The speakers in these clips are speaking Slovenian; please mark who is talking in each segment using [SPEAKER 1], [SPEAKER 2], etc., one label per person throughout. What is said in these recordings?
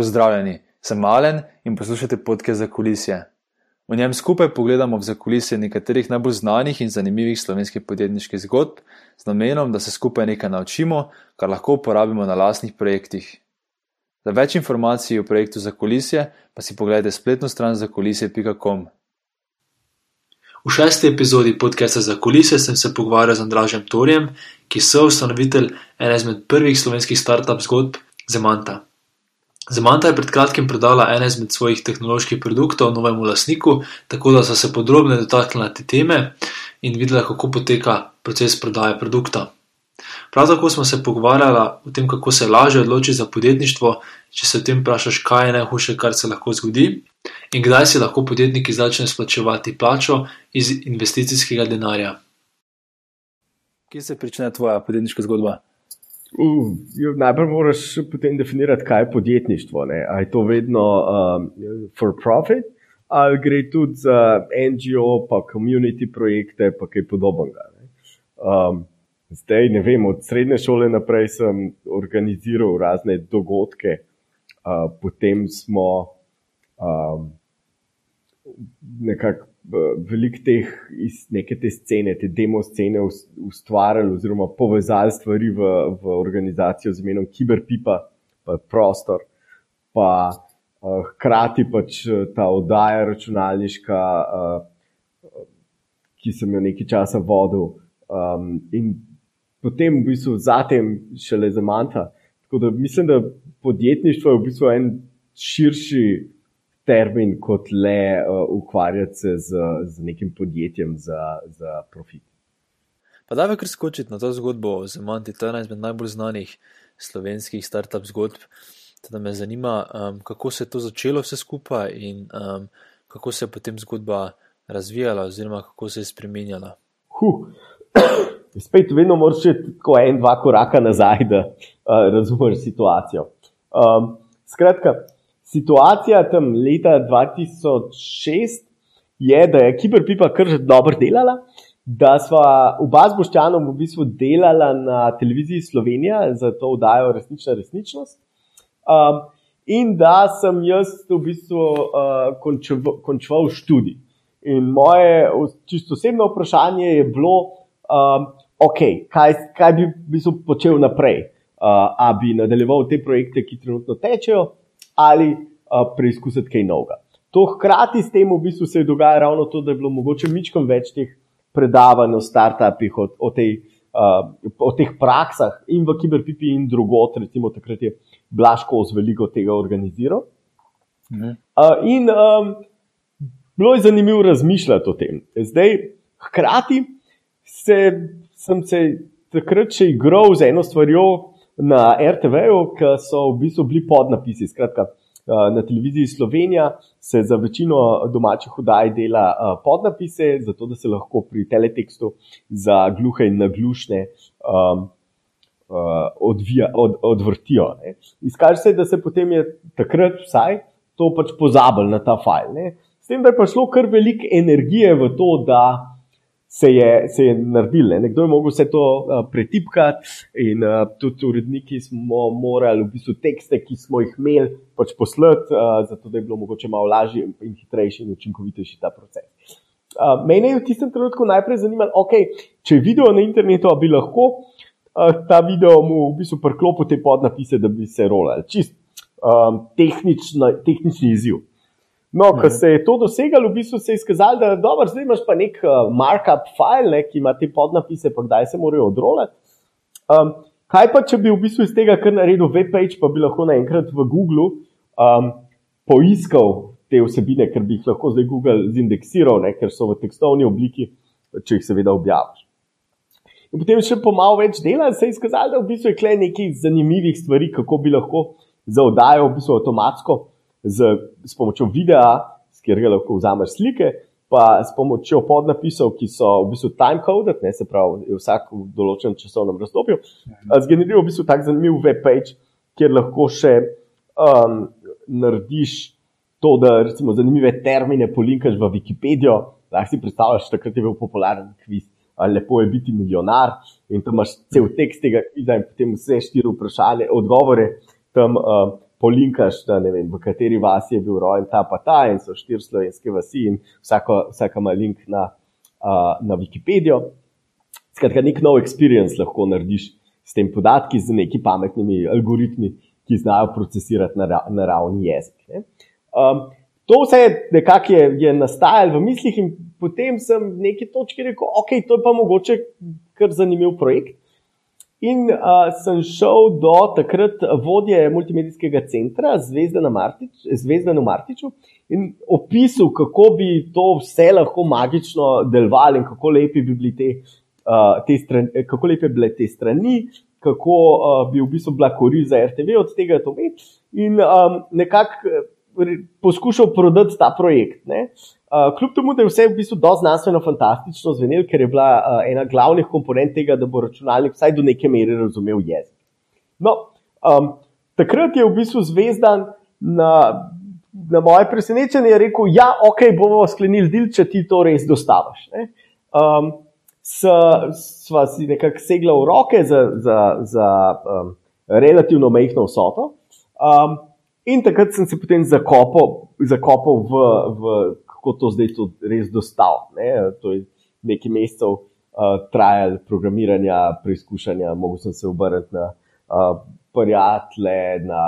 [SPEAKER 1] Pozdravljeni, sem Malen in poslušate podke za kulisje. V njem skupaj pogledamo v zakulisje nekaterih najbolj znanih in zanimivih slovenskih podjetniških zgodb, z namenom, da se skupaj nekaj naučimo, kar lahko uporabimo na lastnih projektih. Za več informacij o projektu za kulisje pa si pogledajte spletno stran zakulisje.com.
[SPEAKER 2] V šesti epizodi podcasta za kulise sem se pogovarjal z Andražem Torjem, ki je soustanovitelj ene izmed prvih slovenskih startup zgodb Zemanta. Zemanta je pred kratkim prodala ene izmed svojih tehnoloških produktov novemu lasniku, tako da so se podrobno dotaknili te teme in videli, kako poteka proces prodaje produkta. Prav tako smo se pogovarjali o tem, kako se lažje odločiti za podjetništvo, če se o tem vprašaš, kaj je najhujše, kar se lahko zgodi, in kdaj si lahko podjetniki začnejo splačevati plačo iz investicijskega denarja.
[SPEAKER 1] Kje se začne tvoja podjetniška zgodba?
[SPEAKER 3] Uh, najprej moraš potem definirati, kaj je podjetništvo. Ali je to vedno um, for profit, ali gre tudi za NGO, pa community projekte, pa kaj podobnega. Um, zdaj, ne vem, od srednje šole naprej sem organiziral razne dogodke, uh, potem smo um, nekako veliko teh iz neke te scene, te demo scene ustvarjali oziroma povezali stvari v, v organizacijo z imenom Kiberpipa, pa prostor, pa uh, hkrati pač ta oddaja računalniška, uh, ki sem jo nekaj časa vodil. Um, in potem v bistvu zatem šele za manta. Tako da mislim, da podjetništvo je v bistvu en širši termin, kot le uh, ukvarjati se z, z nekim podjetjem za, za profit.
[SPEAKER 1] Pa da, kar skočiti na to zgodbo z Manti, to je ena izmed najbolj znanih slovenskih startup zgodb. Teda me zanima, um, kako se je to začelo vse skupaj in um, kako se je potem zgodba razvijala, oziroma kako se je spremenjala.
[SPEAKER 3] Huh. Spet, vedno moraš iti tako en, dva koraka nazaj, da uh, razumeš situacijo. Um, skratka, situacija tam leta 2006 je, da je Kiberpipa kar že dobro delala, da smo oba z Boščanom v bistvu delala na televiziji Slovenija za to vdajo resnična resničnost. Um, in da sem jaz v bistvu uh, končal študij. In moje čisto osebno vprašanje je bilo, um, okay, kaj, kaj bi v bistvu počel naprej. Uh, a bi nadaljeval te projekte, ki trenutno tečejo, ali uh, preizkusiti kaj novega. To hkrati s tem v bistvu se je dogajalo ravno to, da je bilo mogoče mičkom več teh predavanj o startupih, o, o, tej, uh, o teh praksah in v Kiberpipi in drugot, recimo takrat je Blaško z veliko tega organiziral. Mhm. Uh, in um, bilo je zanimivo razmišljati o tem. Zdaj, hkrati se, sem se takrat še igral z eno stvarjo na RTV-ju, ki so v bistvu bili podnapisi. Skratka, Eh, na televiziji Slovenija se za večino domačih oddaj dela eh, podnapise, zato da se lahko pri teletekstu za gluhe in naglušne um, odvija, od, odvrtijo. Izkaže se, da se potem je takrat vsaj to pač pozabil na ta file. Ne? S tem, da je prišlo kar veliko energije v to, da se je, se je naredil. Ne? Nekdo je mogel vse to uh, pretipkati, in uh, tudi uredniki smo morali v bistvu tekste, ki smo jih imeli, pač poslati, uh, zato da je bilo mogoče malo lažje in hitrejši in učinkovitejši ta proces. Uh, mene je v tistem trenutku najprej zanimalo, okay, če je video na internetu, bi lahko uh, ta video mu v bistvu priklopil te podnapise, da bi se rolali. Čist um, tehnični izziv. No, ko se je to dosegalo, v bistvu se je izkazalo, da dobro, zdaj imaš pa nek uh, markup file, ne, ki ima te podnapise, pa kdaj se morajo odrolati. Um, kaj pa, če bi v bistvu iz tega kar naredil web page, pa bi lahko naenkrat v Google um, poiskal te vsebine, ker bi jih lahko zdaj Google zindeksiral, ne, ker so v tekstovni obliki, če jih seveda objaviš. In potem še po malo več dela se je izkazalo, da v bistvu je kle nekaj zanimivih stvari, kako bi lahko za oddajo v bistvu avtomatsko z, s pomočjo videa, s katerega lahko vzameš slike, pa s pomočjo podnapisov, ki so v bistvu time-coded, se pravi, vsak v določenem časovnem razdobju, zgeneriral v bistvu tak zanimiv web page, kjer lahko še um, narediš to, da recimo zanimive termine polinkaš v Wikipedijo. Lahko si predstavljaš, takrat je bil popularen kviz. Lepo je biti milijonar, in tam imaš cel tekst tega kviza, in potem vse štiri vprašanja, odgovore tam uh, polinkaš, da ne vem, v kateri vasi je bil rojen ta pa ta in so štiri slovenske vasi in vsako, vsaka ima link na, uh, na Wikipedijo. Skratka, nek nov experience lahko narediš s tem podatki, z neki pametnimi algoritmi, ki znajo procesirati naravni jezik. Ne. Um, to vse nekako je, je nastajalo v mislih, in potem sem v neki točki rekel, ok, to je pa mogoče kar zanimiv projekt. In uh, sem šel do takrat vodje multimedijskega centra Zvezda na, Martiču in opisal, kako bi to vse lahko magično delovalo in kako lepi bi bili te, uh, te strani, kako lepe bile te strani, kako uh, bi v bistvu bila korist za RTV od tega to imeti. In um, nekako poskušal prodati ta projekt. Ne. Uh, kljub temu, da je vse v bistvu do znanstveno fantastično zvenelo, ker je bila uh, ena glavnih komponent tega, da bo računalnik vsaj do neke mere razumel jezik. No, um, takrat je v bistvu zvezdan na, na moje presenečenje rekel: Ja, ok, bomo sklenili del, če ti to res dostaviš. Um, sva si nekako segla v roke za, za, za um, relativno majhno vsoto. Um, In takrat sem se potem zakopal, zakopal v, v kako to zdaj to res dostal. Ne? To je nekaj mesecev uh, trajal programiranja, preizkušanja, mogel sem se obrniti na uh, prijatelje, na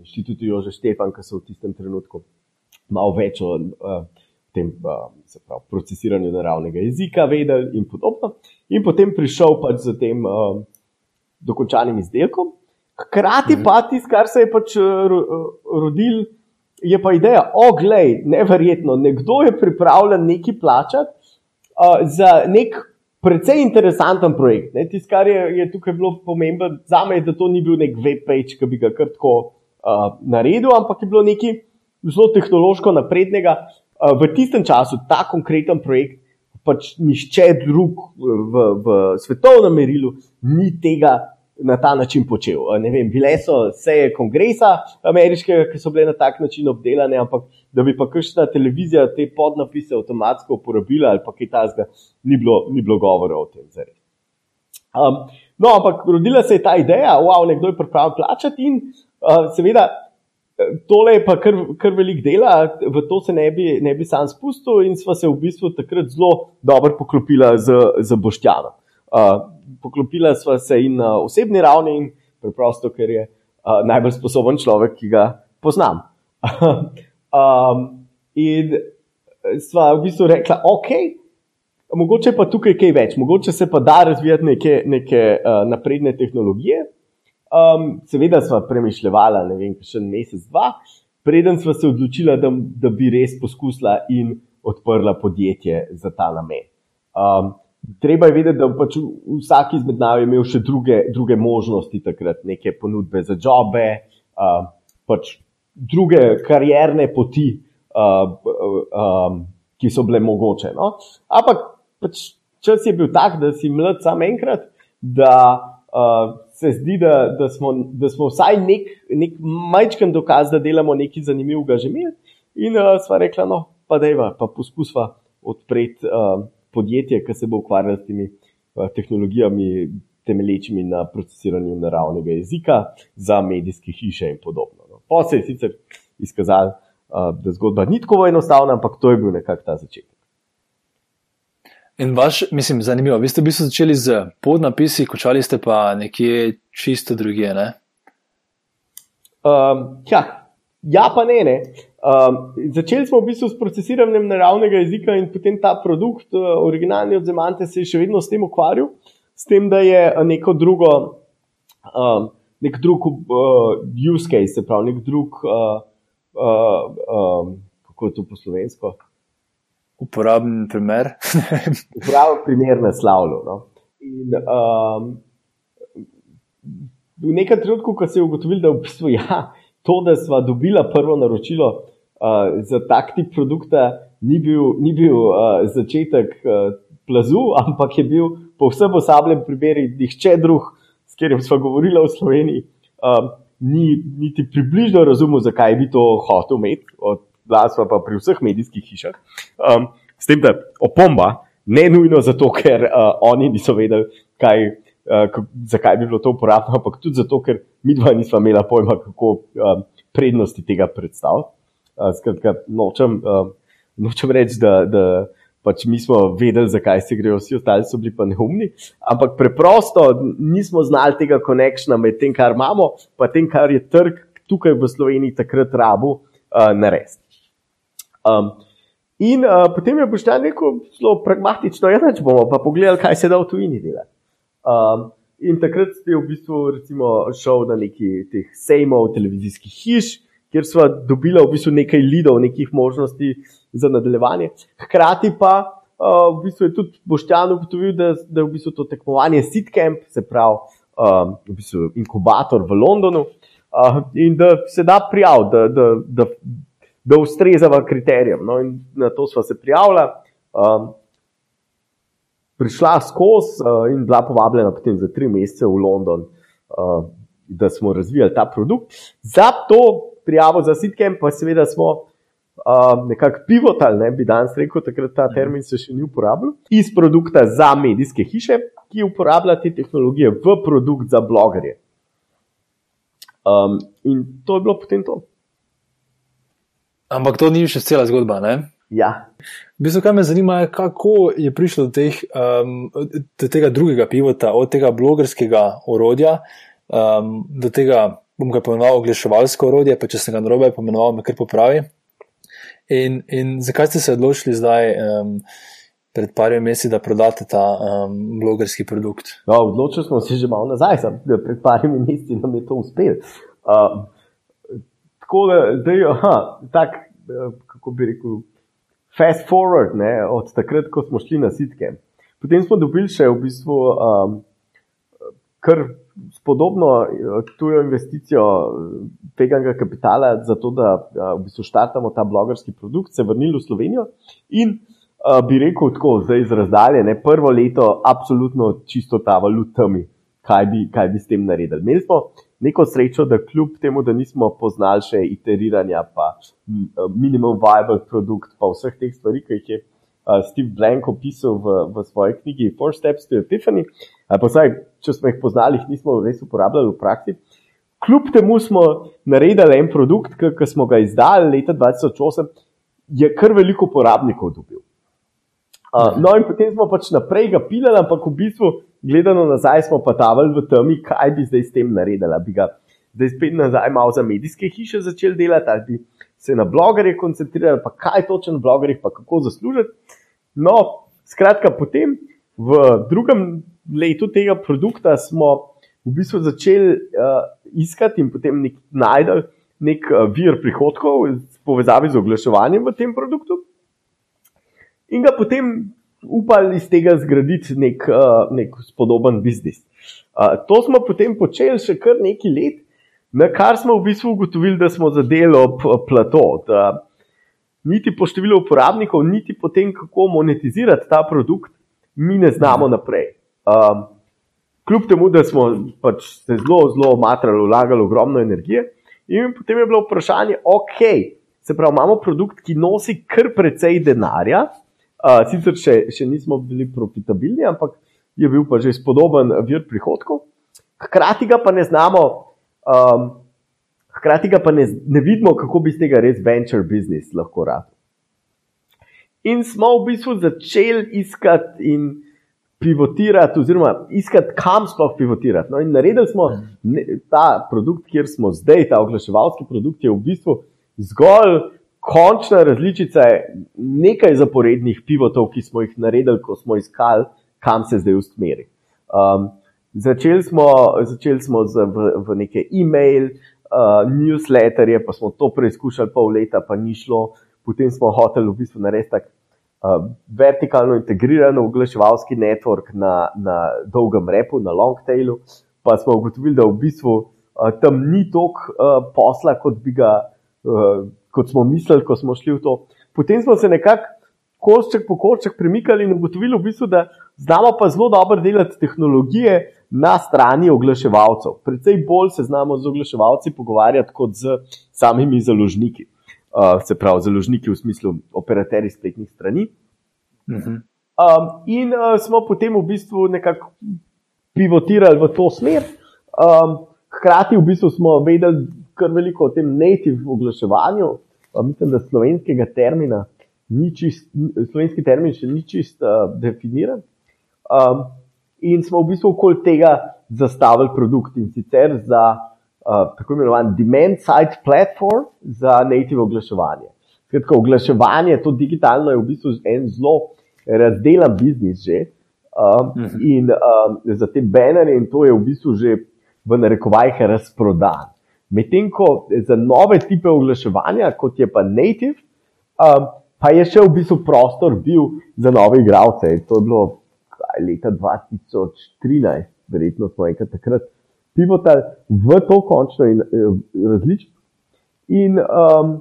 [SPEAKER 3] inštitutu Jože Štefan, ki so v tistem trenutku malo več o uh, tem uh, pravi, procesiranju naravnega jezika vedeli in podobno. In potem prišel pač z tem uh, dokončanim izdelkom. Hkrati pa tisto, kar se je pač eh, eh, rodil, je pa ideja, oglej, neverjetno, nekdo je pripravljen nekaj plačati uh, za nek precej interesanten projekt. Tisto, kar je, je tukaj bilo pomembno za me, je, da to ni bil nek web page, ki bi ga kar tako uh, naredil, ampak je bilo nekaj zelo tehnološko naprednega. Uh, v tistem času ta konkreten projekt. Pač nišče drug v, v svetovnem merilu ni tega na ta način počel. Vem, bile so seje kongresa ameriškega, ki so bile na tak način obdelane, ampak da bi pa kakšna televizija te podnapise avtomatsko uporabila ali pa kaj tasga, ni bilo, ni bilo govora o tem. Um, no, ampak rodila se je ta ideja, wow, nekdo je pripravljen plačati in uh, seveda. Tole je pa kar, kar velik dela, v to se ne bi, ne bi sam spustil, in smo se v bistvu takrat zelo dobro poklopili z, z Boštjanom. Uh, poklopila sva se in na osebni ravni, in preprosto, ker je uh, najbolj sposoben človek, ki ga poznam. um, in sva v bistvu rekla, ok, mogoče pa tukaj kaj več, mogoče se pa da razvijati neke, neke uh, napredne tehnologije. Um, seveda sva premišljala, ne vem, še en mesec, dva, preden sva se odločila, da, da bi res poskusila in odprla podjetje za ta namen. Um, Treba je vedeti, da pač vsak izmed nas je imel še druge, druge možnosti, takrat neke ponudbe za jobe, uh, pač druge karierne poti, uh, um, ki so bile mogoče. No? Ampak pač čas je bil tak, da si mlad samo enkrat, da uh, se zdi, da, da, smo, da smo vsaj nek, nek majčken dokaz, da delamo nekaj zanimivega že imeli. In uh, sva rekla, no, pa da je pa poskusva odpreti. Uh, podjetje, ki se bo ukvarjalo s temi uh, tehnologijami, temelječimi na procesiranju naravnega jezika za medijske hiše in podobno. No. Pa se je sicer izkazalo, uh, da zgodba ni tako enostavna, ampak to je bil nekako ta začetek.
[SPEAKER 1] In vaš, mislim, zanimivo, vi ste v bistvu začeli z podnapisi, končali ste pa nekje čisto druge. Ne?
[SPEAKER 3] Um, ja, ja, pa ne. ne. Um, začeli smo v bistvu s procesiranjem naravnega jezika in potem ta produkt, uh, originalni od Zemante, se je še vedno s tem ukvarjal, s tem, da je neko drugo, um, nek drug uh, use case, se pravi, nek drug, uh, uh, um, kako je to po slovensko?
[SPEAKER 1] Uporaben primer.
[SPEAKER 3] Uporaben primer naslavljal. No? In um, v nekem trenutku, ko se je ugotovil, da v bistvu ja to, da smo dobili prvo naročilo uh, za tak tip produkta, ni bil, ni bil uh, začetek uh, plazu, ampak je bil povsem osabljen primer, nihče drug, s katerim smo govorili v Sloveniji, uh, ni niti približno razumel, zakaj bi to hotel imeti, od glasva pa pri vseh medijskih hišah. Um, s tem, da opomba, ne nujno zato, ker uh, oni niso vedeli, kaj. Uh, zakaj bi bilo to uporabno, ampak tudi zato, ker mi dva nismo imela pojma, kako uh, prednosti tega predstaviti. Uh, skratka, nočem, uh, nočem reči, da, da pač mi smo vedeli, zakaj se grejo, vsi ostali so bili pa neumni, ampak preprosto nismo znali tega konekšna med tem, kar imamo, pa tem, kar je trg tukaj v Sloveniji takrat rabu uh, narediti. Um, in uh, potem je Boštjan rekel, zelo pragmatično, ja, če bomo pa pogledali, kaj se da v tujini delati. Um, in takrat ste v bistvu recimo, šel na neki teh sejmov, televizijskih hiš, kjer smo dobili v bistvu nekaj lidov, nekih možnosti za nadaljevanje. Hkrati pa uh, v bistvu je tudi Boštjan ugotovil, da, da je v bistvu to tekmovanje Sitcamp, se pravi uh, v bistvu inkubator v Londonu, uh, in da se da prijaviti, da, da, da, da ustrezava kriterijem. No, in na to smo se prijavili. Um, Prišla skozi uh, in bila povabljena potem za tri mesece v London, uh, da smo razvijali ta produkt. Za to prijavo za sitkem, pa seveda smo uh, nekako pivotali, ne bi danes rekel, takrat ta termin se še ni uporabljal, iz produkta za medijske hiše, ki uporablja te tehnologije v produkt za blogerje. Um, in to je bilo potem to.
[SPEAKER 1] Ampak to ni še cela zgodba, ne?
[SPEAKER 3] Ja.
[SPEAKER 1] V bistvu, kaj me zanima, je, kako je prišlo do, teh, um, do tega drugega pivota, od tega blogerskega orodja um, do tega bom ga pomenoval oglaševalsko orodje, pa če sem ga narobe pomenoval, me kar popravi. In, in zakaj ste se odločili zdaj, um, pred parimi meseci, da prodate ta um, blogerski produkt?
[SPEAKER 3] No, odločili smo se že malo nazaj, da pred parimi meseci nam je to uspelo. Uh, tako da, zdaj, aha, tak, uh, kako bi rekel, fast forward, ne, od takrat, ko smo šli na sitke. Potem smo dobili še v bistvu um, kar podobno eh, tujo investicijo eh, tega kapitala, zato da eh, v bistvu štartamo ta blogerski produkt, se vrnili v Slovenijo in bi rekel tako, zdaj iz razdalje, ne, prvo leto, absolutno čisto ta valutami, kaj bi, kaj bi s tem naredili. Imeli smo neko srečo, da kljub temu, da nismo poznali še iteriranja, pa minimum viable produkt, pa vseh teh stvari, ki jih je. Steve Blank opisal v, v svoji knjigi Four Steps to Epiphany, pa vsaj če smo jih poznali, jih nismo res uporabljali v praksi. Kljub temu smo naredili en produkt, ki smo ga izdali leta 2008, je kar veliko uporabnikov dobil. Uh, no, in potem smo pač naprej ga pilali, ampak v bistvu, gledano nazaj, smo pa tavali v temi, kaj bi zdaj s tem naredili. Bi ga zdaj spet nazaj malo za medijske hiše začeli delati, ali bi se na blogerje koncentrirali, pa kaj točno na blogerjih, pa kako zaslužiti. No, skratka, potem v drugem letu tega produkta smo v bistvu začeli uh, iskati in potem nek, najdel nek uh, vir prihodkov v povezavi z oglaševanjem v tem produktu, in ga potem upali iz tega zgraditi nek, uh, nek spodoben biznis. Uh, to smo potem počeli še kar nekaj let, na kar smo v bistvu ugotovili, da smo zadeli ob plato. Da, niti po številu uporabnikov, niti po tem, kako monetizirati ta produkt, mi ne znamo naprej. Um, kljub temu, da smo pač se zelo, zelo matrali, vlagali ogromno energije, in potem je bilo vprašanje, ok, se pravi, imamo produkt, ki nosi kar precej denarja, uh, sicer še, še nismo bili profitabilni, ampak je bil pa že spodoben vir prihodkov, hkrati ga pa ne znamo. Um, Hkrati pa ne, ne vidimo, kako bi iz tega res venture business lahko rastel. In smo v bistvu začeli iskati in pivotirati, oziroma iskati, kam sploh pivotirati. No, in naredili smo ne, ta produkt, kjer smo zdaj, ta oglaševalski produkt, je v bistvu zgolj končna različica nekaj zaporednih pivotov, ki smo jih naredili, ko smo iskali, kam se zdaj usmeri. Um, začeli smo, začeli smo z, v, v neke e-mail, uh, newsletterje, pa smo to preizkušali pol leta, pa ni šlo. Potem smo hoteli v bistvu narediti tak uh, vertikalno integriran oglaševalski network na, na dolgem repu, na long tailu, pa smo ugotovili, da v bistvu uh, tam ni toliko uh, posla, kot, ga, uh, kot smo mislili, ko smo šli v to. Potem smo se nekako košček po košček premikali in ugotovili, v bistvu, da znamo pa zelo dobro delati tehnologije na strani oglaševalcev. Predvsej bolj se znamo z oglaševalci pogovarjati kot z samimi založniki uh, se pravi, založniki v smislu operaterji spletnih strani. Uh -huh. um, in uh, smo potem v bistvu nekako pivotirali v to smer. Um, hkrati v bistvu smo vedeli, kar veliko o tem native oglaševanju. Mislim, da slovenskega termina, čist, slovenski termin še ni čist uh, definiran. Um, in smo v bistvu okoli tega zastavili produkt in sicer za uh, tako imenovan demand side platform za native oglaševanje. Skratka, oglaševanje, to digitalno je v bistvu en zelo razdelan biznis že. Um, -huh. In um, za te bannerje, in to je v bistvu že v narekovajih razprodan. Medtem ko za nove tipe oglaševanja, kot je pa native, um, pa je še v bistvu prostor bil za nove igralce. To je bilo kaj, leta 2013, verjetno smo enkrat takrat pivotali v to končno in uh, različno. In um,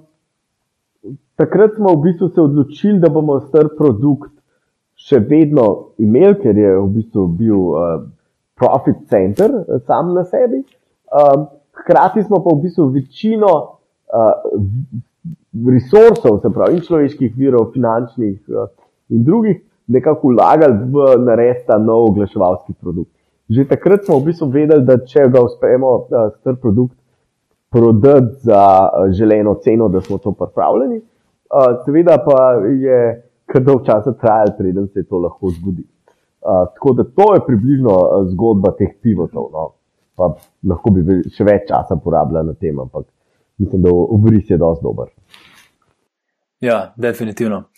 [SPEAKER 3] takrat smo v bistvu se odločili, da bomo star produkt še vedno imeli, ker je v bistvu bil uh, profit center uh, sam na sebi. Um, hkrati smo pa v bistvu večino uh, resursov, se pravi, in človeških virov, finančnih uh, in drugih, nekako vlagali v narediti ta nov oglaševalski produkt. Že takrat smo v bistvu vedeli, da če ga uspemo, uh, star produkt prodati za uh, želeno ceno, da smo to pripravljeni. Uh, seveda pa je kar dolgo časa trajalo, preden se to lahko zgodi. Uh, tako da to je približno zgodba teh pivotov. No. Pa lahko bi še več časa porabljal na tem, ampak mislim, da obris je dosti dober.
[SPEAKER 1] Ja, definitivno.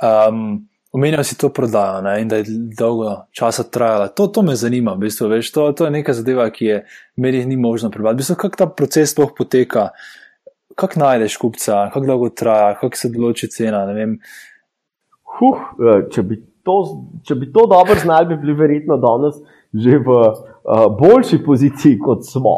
[SPEAKER 1] Um, Omenjal si to prodajo ne, in da je dolgo časa trajala. To, to me zanima, v bistvu, veš, to, to je neka zadeva, ki je meni ni možno prebaviti. V bistvu, kako ta proces sploh poteka, kako najdeš kupca, kako dolgo traja, kako se določi cena.
[SPEAKER 3] Huh, eh, če, bi to, če bi to dobro znali, bi bili verjetno danes že v boljši poziciji, kot smo.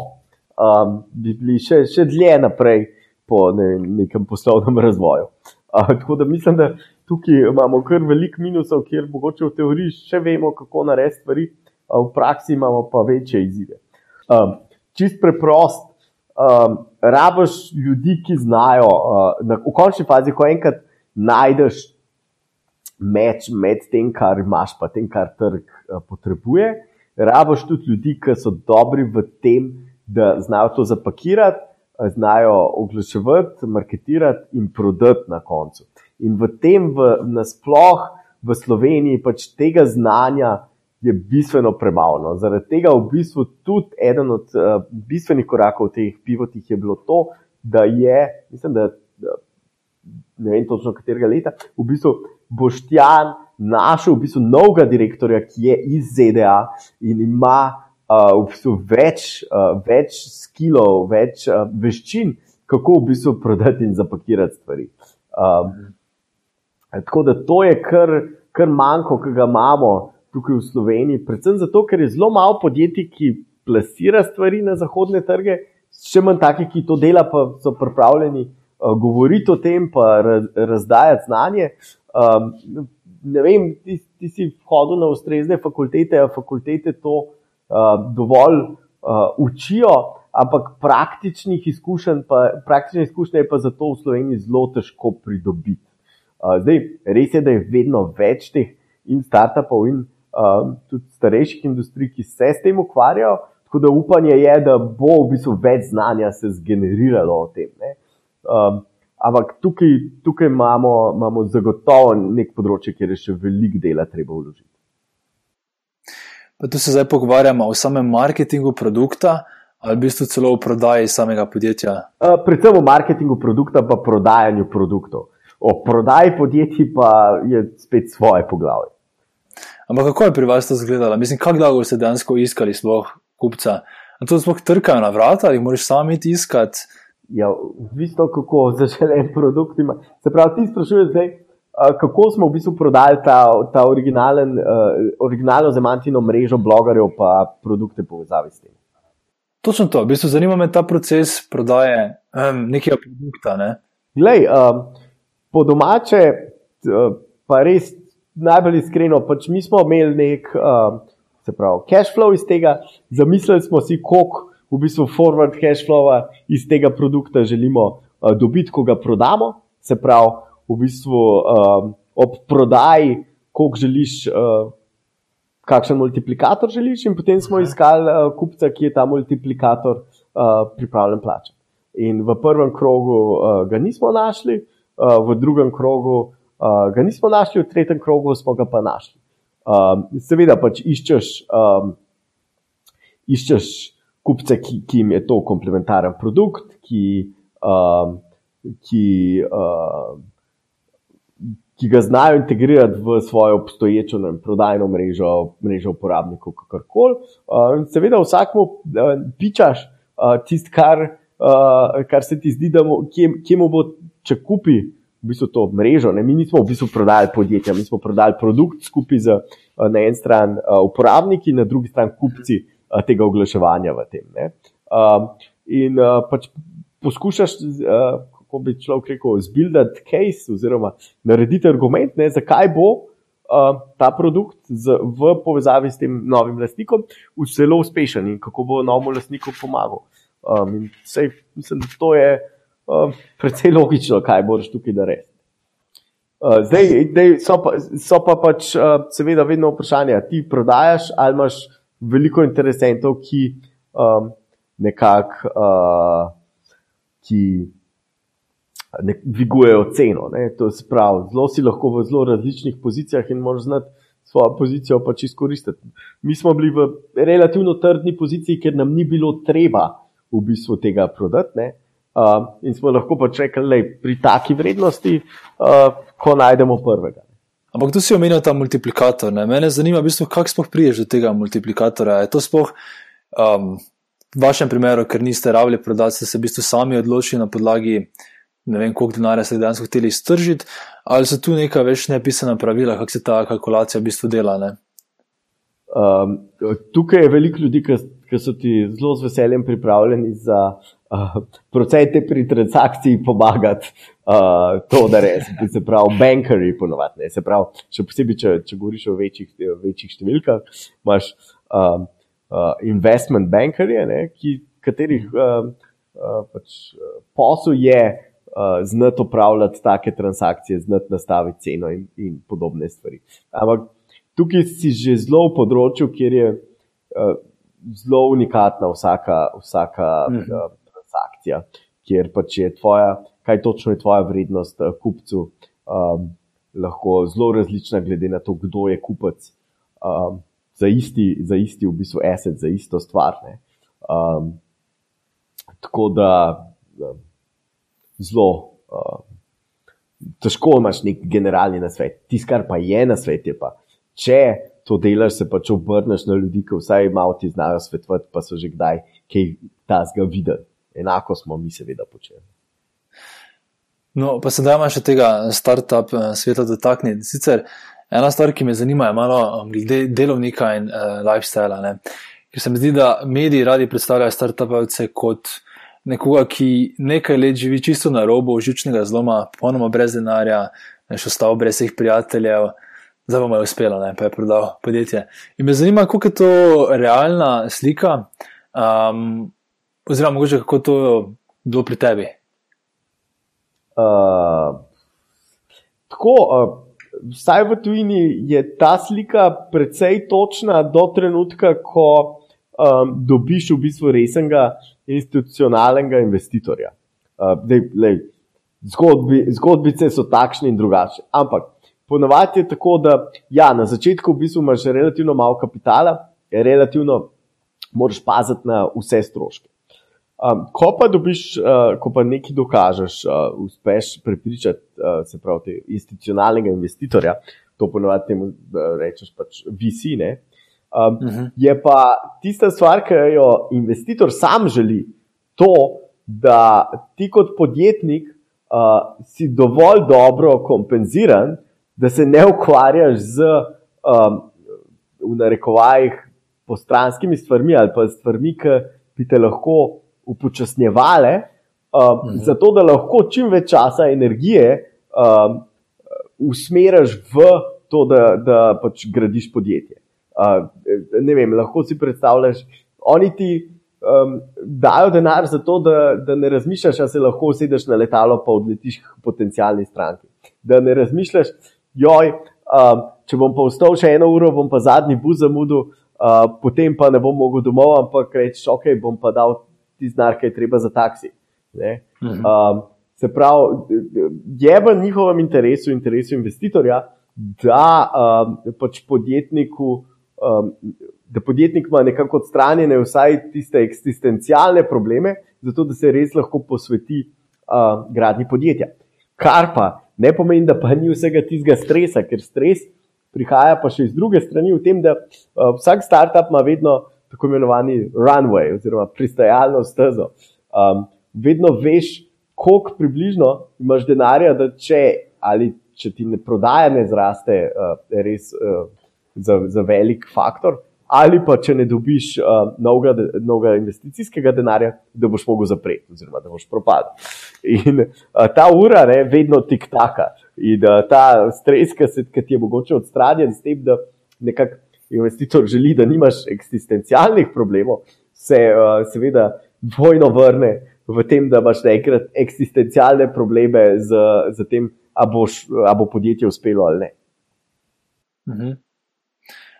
[SPEAKER 3] Um, bi bili še, še dlje naprej po ne, nekem poslovnem razvoju. Uh, tako da mislim, da tukaj imamo kar velik minusov, kjer mogoče v teoriji še vemo, kako narediti stvari, uh, v praksi imamo pa večje izzive. Um, čist preprost, um, rabiš ljudi, ki znajo, uh, na, v končni fazi, ko enkrat najdeš meč med tem, kar imaš, pa tem, kar trg uh, potrebuje. Rabiš tudi ljudi, ki so dobri v tem, da znajo to zapakirati, uh, znajo oglaševati, marketirati in prodati na koncu. In v tem, v, nasploh v Sloveniji, pač tega znanja je bistveno premalo. No. Zaradi tega v bistvu tudi eden od uh, bistvenih korakov teh pivotih je bilo to, da je, mislim, da, da ne vem točno katerega leta, v bistvu Boštjan našel v bistvu novega direktorja, ki je iz ZDA in ima uh, v bistvu več, uh, več skilov, več uh, veščin, kako v bistvu prodati in zapakirati stvari. Um, tako da to je kar, kar manjko, ki ga imamo tukaj v Sloveniji, predvsem zato, ker je zelo malo podjetij, ki plasira stvari na zahodne trge, še manj takih, ki to dela, pa so pripravljeni. Govoriti o tem, pa razdajati znanje. Um, ne vem, ti, ti si hodil na ustrezne fakultete, a fakultete to uh, dovolj uh, učijo, ampak praktičnih izkušenj, pa, praktične izkušnje je pa zato v Sloveniji zelo težko pridobiti. Uh, zdaj, res je, da je vedno več teh in startupov, in uh, tudi starejših industrij, ki se s tem ukvarjajo, tako da upanje je, da bo v bistvu več znanja se zgeneriralo o tem. Um, Ampak tukaj, tukaj imamo, imamo zagotovo nek področje, kjer je še veliko dela treba vložiti.
[SPEAKER 1] Pa tu se zdaj pogovarjamo o samem marketingu produkta ali v bistvu celo o prodaji samega podjetja?
[SPEAKER 3] Uh, predvsem o marketingu produkta, pa prodajanju produktov. O prodaji podjetij pa je spet svoje poglavje.
[SPEAKER 1] Ampak kako je pri vas to izgledalo? Mislim, kako dolgo ste dejansko iskali sploh kupca? A to sploh trkajo na vrata ali moraš sami iskati?
[SPEAKER 3] Ja, odvisno kako zaželen produkt ima. Se pravi, ti sprašuješ zdaj, kako smo v bistvu prodali ta, ta originalen, uh, originalno zemantino mrežo blogerjev pa produkte povezave s tem.
[SPEAKER 1] Točno to, v bistvu zanima me ta proces prodaje um, nekega produkta. Ne?
[SPEAKER 3] Glej, um, po domače, pa res najbolj iskreno, pač mi smo imeli nek, um, se pravi, cash flow iz tega, zamislili smo si, koliko v bistvu forward cash flow iz tega produkta želimo uh, dobiti, ko ga prodamo. Se pravi, v bistvu uh, ob prodaji, koliko želiš, uh, kakšen multiplikator želiš, in potem smo iskali uh, kupca, ki je ta multiplikator uh, pripravljen plačati. In v prvem krogu uh, ga nismo našli, uh, v drugem krogu uh, ga nismo našli, v tretjem krogu smo ga pa našli. Um, seveda pač iščeš, um, iščeš kupce, ki, ki jim je to komplementaren produkt, ki, um, ki, uh, ki ga znajo integrirati v svojo obstoječo ne, prodajno mrežo, mrežo uporabnikov, kakorkoli. Uh, seveda vsakmu uh, pičaš uh, tisto, kar uh, kar se ti zdi, da mu, kje, kje mu bo, če kupi v bistvu to mrežo. Ne? Mi nismo v bistvu prodali podjetja, mi smo prodali produkt skupaj z uh, na eni strani uh, uporabniki, na drugi strani kupci uh, tega oglaševanja v tem. Uh, in uh, pač poskušaš. Uh, Ko bi človek rekel, zbuildati case, oziroma narediti argument, ne, zakaj bo ta produkt z, v povezavi s tem novim lastnikom zelo uspešen in kako bo novemu lastniku pomagal. Um, sej, mislim, da to je um, precej logično, kaj boš tukaj narediti. Uh, zdaj, zdaj so, pa, so pa pač uh, seveda vedno vprašanje, ti prodajaš ali imaš veliko interesentov, ki um, nekako uh, ne, dvigujejo ceno. Ne? To je prav, zelo si lahko v zelo različnih pozicijah in moraš znati svojo pozicijo pač izkoristiti. Mi smo bili v relativno trdni poziciji, ker nam ni bilo treba v bistvu tega prodati. Uh, in smo lahko pač rekli, da pri taki vrednosti, uh, ko najdemo prvega.
[SPEAKER 1] Ampak tu si omenil ta multiplikator. Ne? Mene zanima, v bistvu, kako sploh priješ do tega multiplikatorja. Je to sploh um, v vašem primeru, ker niste rabili prodati, ste se v bistvu sami odločili na podlagi ne vem, koliko denarja ste dejansko hteli iztržiti, ali so tu neka več nepisana pravila, kako se ta kalkulacija v bistvu dela.
[SPEAKER 3] Um, tukaj je veliko ljudi, ki ki so ti zelo z veseljem pripravljeni za uh, procente pri transakciji pomagati uh, to, da res, se pravi, bankeri ponovadi. Se pravi, še posebej, če, če govoriš o večjih, večjih številkah, imaš um, uh, investment bankerje, ne, ki, katerih uh, uh, pač, posel je. Uh, znati upravljati take transakcije, znati nastaviti ceno in, in podobne stvari. Ampak tukaj si že zelo v področju, kjer je uh, zelo unikatna vsaka, vsaka mm. uh, transakcija, kjer pač je tvoja, kaj točno je tvoja vrednost uh, kupcu, um, lahko zelo različna, glede na to, kdo je kupec. Um, za, isti, za isti, v bistvu, asset, za isto stvar. Um, tako da um, zelo. Uh, Težko imaš nek generalni nasvet. Tisto, kar pa je na svetu, je pa, če to delaš, se pač obrneš na ljudi, ki vsaj malo ti znajo svetovati, pa so že kdaj kaj tasga videli. Enako smo mi, seveda, počeli.
[SPEAKER 1] No, pa se dajmo še tega start-up eh, sveta dotakniti. Sicer ena stvar, ki me zanima, je malo um, glede delovnika in uh, lifestyla. Ne? Ker se mi zdi, da mediji radi predstavljajo start-upavce kot nekoga, ki nekaj let živi čisto na robu žučnega zloma, popolnoma brez denarja, še ostal brez svojih prijateljev zdaj bomo uspeli, da je prodal podjetje. In me zanima, kako je to realna slika, um, oziroma mogoče kako to bilo pri tebi.
[SPEAKER 3] Uh, tako, uh, vsaj v tujini je ta slika precej točna do trenutka, ko um, dobiš v bistvu resnega institucionalnega investitorja. Uh, dej, lej, zgodbi, zgodbice so takšne in drugačne. Ampak Ponovadi je tako, da ja, na začetku v bistvu imaš relativno malo kapitala, relativno moraš paziti na vse stroške. Um, ko pa dobiš, uh, ko pa nekaj dokažeš, uh, uspeš prepričati, uh, se pravi, te institucionalnega investitorja, to ponovadi temu rečeš pač visine. Um, uh mhm. -huh. Je pa tista stvar, ki jo investitor sam želi, to, da ti kot podjetnik uh, si dovolj dobro kompenziran, da se ne ukvarjaš z, um, v narekovajih, postranskimi stvarmi ali pa stvarmi, ki bi te lahko upočasnjevale, um, mhm. zato da lahko čim več časa in energije um, usmeriš v to, da, da pač gradiš podjetje. Uh, ne vem, lahko si predstavljaš, oni ti. Um, dajo denar za to, da, da ne razmišljaš, da se lahko usedeš na letalo, pa odletiš k potencijalni stranki. Da ne razmišljaš, joj, uh, če bom pa vstal še eno uro, bom pa zadnji bus zamudil, uh, potem pa ne bom mogel domov, ampak rečeš, ok, bom pa dal ti znak, kaj je treba za taksi. Um, se pravi, je v njihovem interesu, interesu investitorja, da um, pač podjetniku. Um, Da podjetnik ima nekako odstranjene vsaj tiste eksistencialne probleme, zato da se res lahko posveti uh, gradni podjetja. Kar pa ne pomeni, da pa ni vsega tistega stresa, ker stres prihaja pa še iz druge strani, v tem, da uh, vsak startup ima vedno tako imenovani runway oziroma pristajalno stezo. Um, vedno veš, koliko približno imaš denarja, da če, če ti ne prodaja, ne zraste uh, res uh, za, za velik faktor, ali pa če ne dobiš uh, novega, novega investicijskega denarja, da boš mogel zapreti, oziroma da boš propadel. In uh, ta ura je vedno tik taka. In uh, ta stres, ki, se, ti je mogoče odstranjen, s tem, da nekako investitor želi, da nimaš eksistencialnih problemov, se uh, seveda dvojno vrne v tem, da imaš enkrat eksistencialne probleme z, z tem, ali bo podjetje uspelo ali ne.
[SPEAKER 1] Mhm.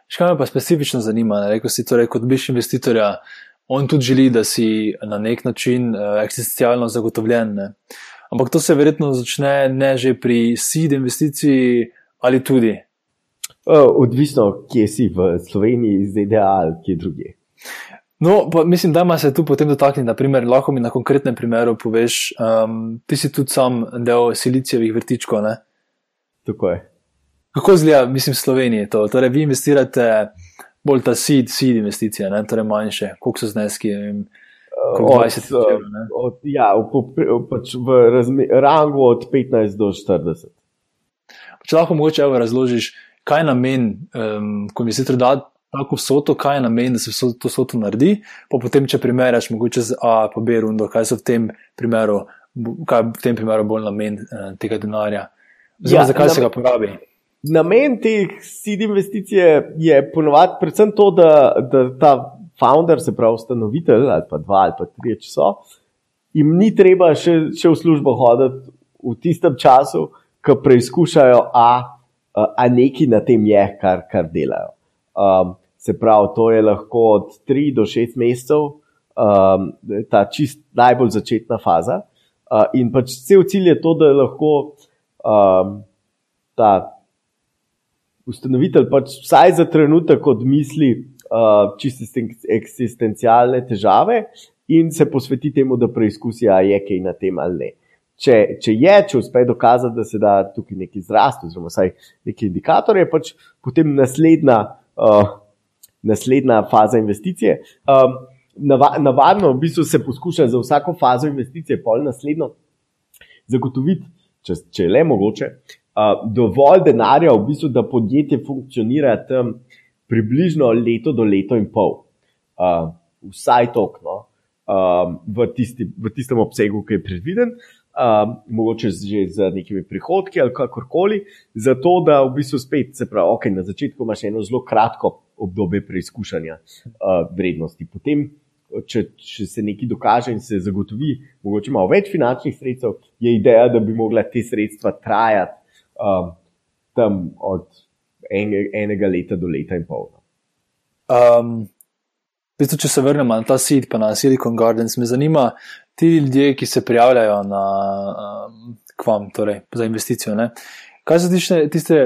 [SPEAKER 1] Škaj me pa specifično zanima, rekel si torej kot biš investitorja, on tudi želi, da si na nek način uh, eksistencialno zagotovljen. Ne? Ampak to se verjetno začne ne že pri seed investiciji ali tudi.
[SPEAKER 3] Odvisno, kje si v Sloveniji, ZDA ali kje druge.
[SPEAKER 1] No, pa mislim, da ima se tu potem dotakniti. Naprimer, lahko mi na konkretnem primeru poveš, um, ti si tudi sam del silicijevih vrtičkov.
[SPEAKER 3] Tako je.
[SPEAKER 1] Kako izgleda, mislim, Slovenije to? Torej, vi investirate bolj ta seed, seed investicije, ne? torej manjše, koliko so zneski? Od, 20
[SPEAKER 3] evrov. Od, ja, v, pač v razmi, rangu od 15 do 40.
[SPEAKER 1] Če lahko mogoče razložiš, kaj je namen, um, ko investitor da tako vsoto, kaj je namen, da se vso, to vsoto naredi, pa potem, če primerjaš mogoče z A, pa B, rundo, kaj so v tem primeru, kaj je v tem primeru bolj namen uh, tega denarja. Zdaj, ja, zakaj namen, se ga porabi?
[SPEAKER 3] namen teh seed investicije je ponovadi predvsem to, da, da ta founder, se pravi ustanovitelj ali pa dva ali pa tri, če so, jim ni treba še, še v službo hoditi v tistem času, ko preizkušajo, a, a neki na tem je, kar, kar delajo. Um, se pravi, to je lahko od 3 do 6 mesecev, um, ta čist najbolj začetna faza. Uh, in pač cel cilj je to, da lahko um, ta ustanovitelj pač vsaj za trenutek odmisli uh, čiste eksistencialne težave in se posveti temu, da preizkusi, ali je kaj na tem ali ne. Če, če je, če uspe dokazati, da se da tukaj neki zrast, oziroma vsaj neki indikator, je pač potem naslednja, uh, naslednja faza investicije. Um, navadno v bistvu se poskuša za vsako fazo investicije, pol naslednjo, zagotoviti, če, če je le mogoče, dovolj denarja, v bistvu, da podjetje funkcionira tam približno leto do leto in pol. Uh, vsaj tok, no, uh, v, tisti, v tistem obsegu, ki je predviden, uh, mogoče že z nekimi prihodki ali kakorkoli, zato da v bistvu spet se pravi, ok, na začetku imaš eno zelo kratko obdobje preizkušanja uh, vrednosti. Potem, če, če se nekaj dokaže in se zagotovi, mogoče malo več finančnih sredstev, je ideja, da bi mogla te sredstva trajati um, tam od enega, enega leta do leta in pol. No.
[SPEAKER 1] Um, bistu, če se vrnemo na ta seed, pa na Silicon Gardens, me zanima ti ljudje, ki se prijavljajo na, um, k vam, torej za investicijo. Ne? Kaj so tiste, tiste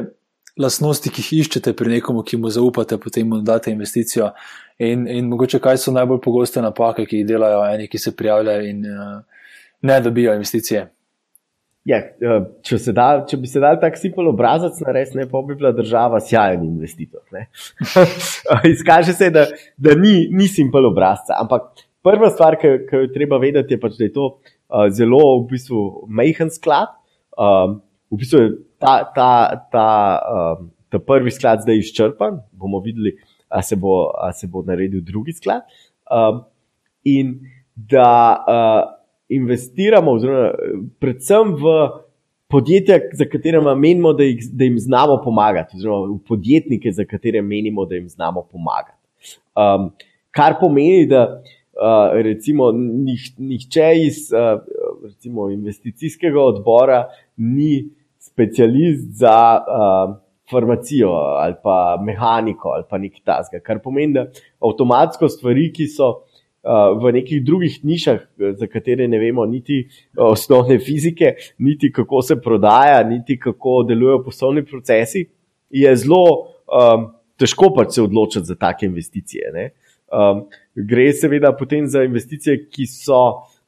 [SPEAKER 1] lastnosti, ki jih iščete pri nekomu, ki mu zaupate, potem mu date investicijo? In, in mogoče kaj so najbolj pogoste napake, ki jih delajo eni, ki se prijavljajo in uh, ne dobijo investicije?
[SPEAKER 3] Ja, eh, če, se da, če bi se dal tak simpel obrazac narediti, ne pa bi bila država sjajen investitor. Izkaže se, da, da ni, ni simpel obrazca. Ampak prva stvar, ki jo treba vedeti, je pač, da je to uh, zelo v bistvu majhen sklad. Um, v bistvu je ta, ta, ta, um, ta prvi sklad zdaj izčrpan, bomo videli, ali se, se bo naredil drugi sklad. Um, in da. Uh, investiramo, oziroma predvsem v podjetja, za katera menimo, da, jih, da jim znamo pomagati, oziroma v podjetnike, za katere menimo, da jim znamo pomagati. Um, kar pomeni, da uh, recimo nih, nihče iz uh, recimo investicijskega odbora ni specialist za uh, farmacijo ali pa mehaniko ali pa nekaj tasga. Kar pomeni, da avtomatsko stvari, ki so v nekih drugih nišah, za katere ne vemo niti osnovne fizike, niti kako se prodaja, niti kako delujejo poslovni procesi, je zelo um, težko pač se odločiti za take investicije. Um, gre seveda potem za investicije, ki so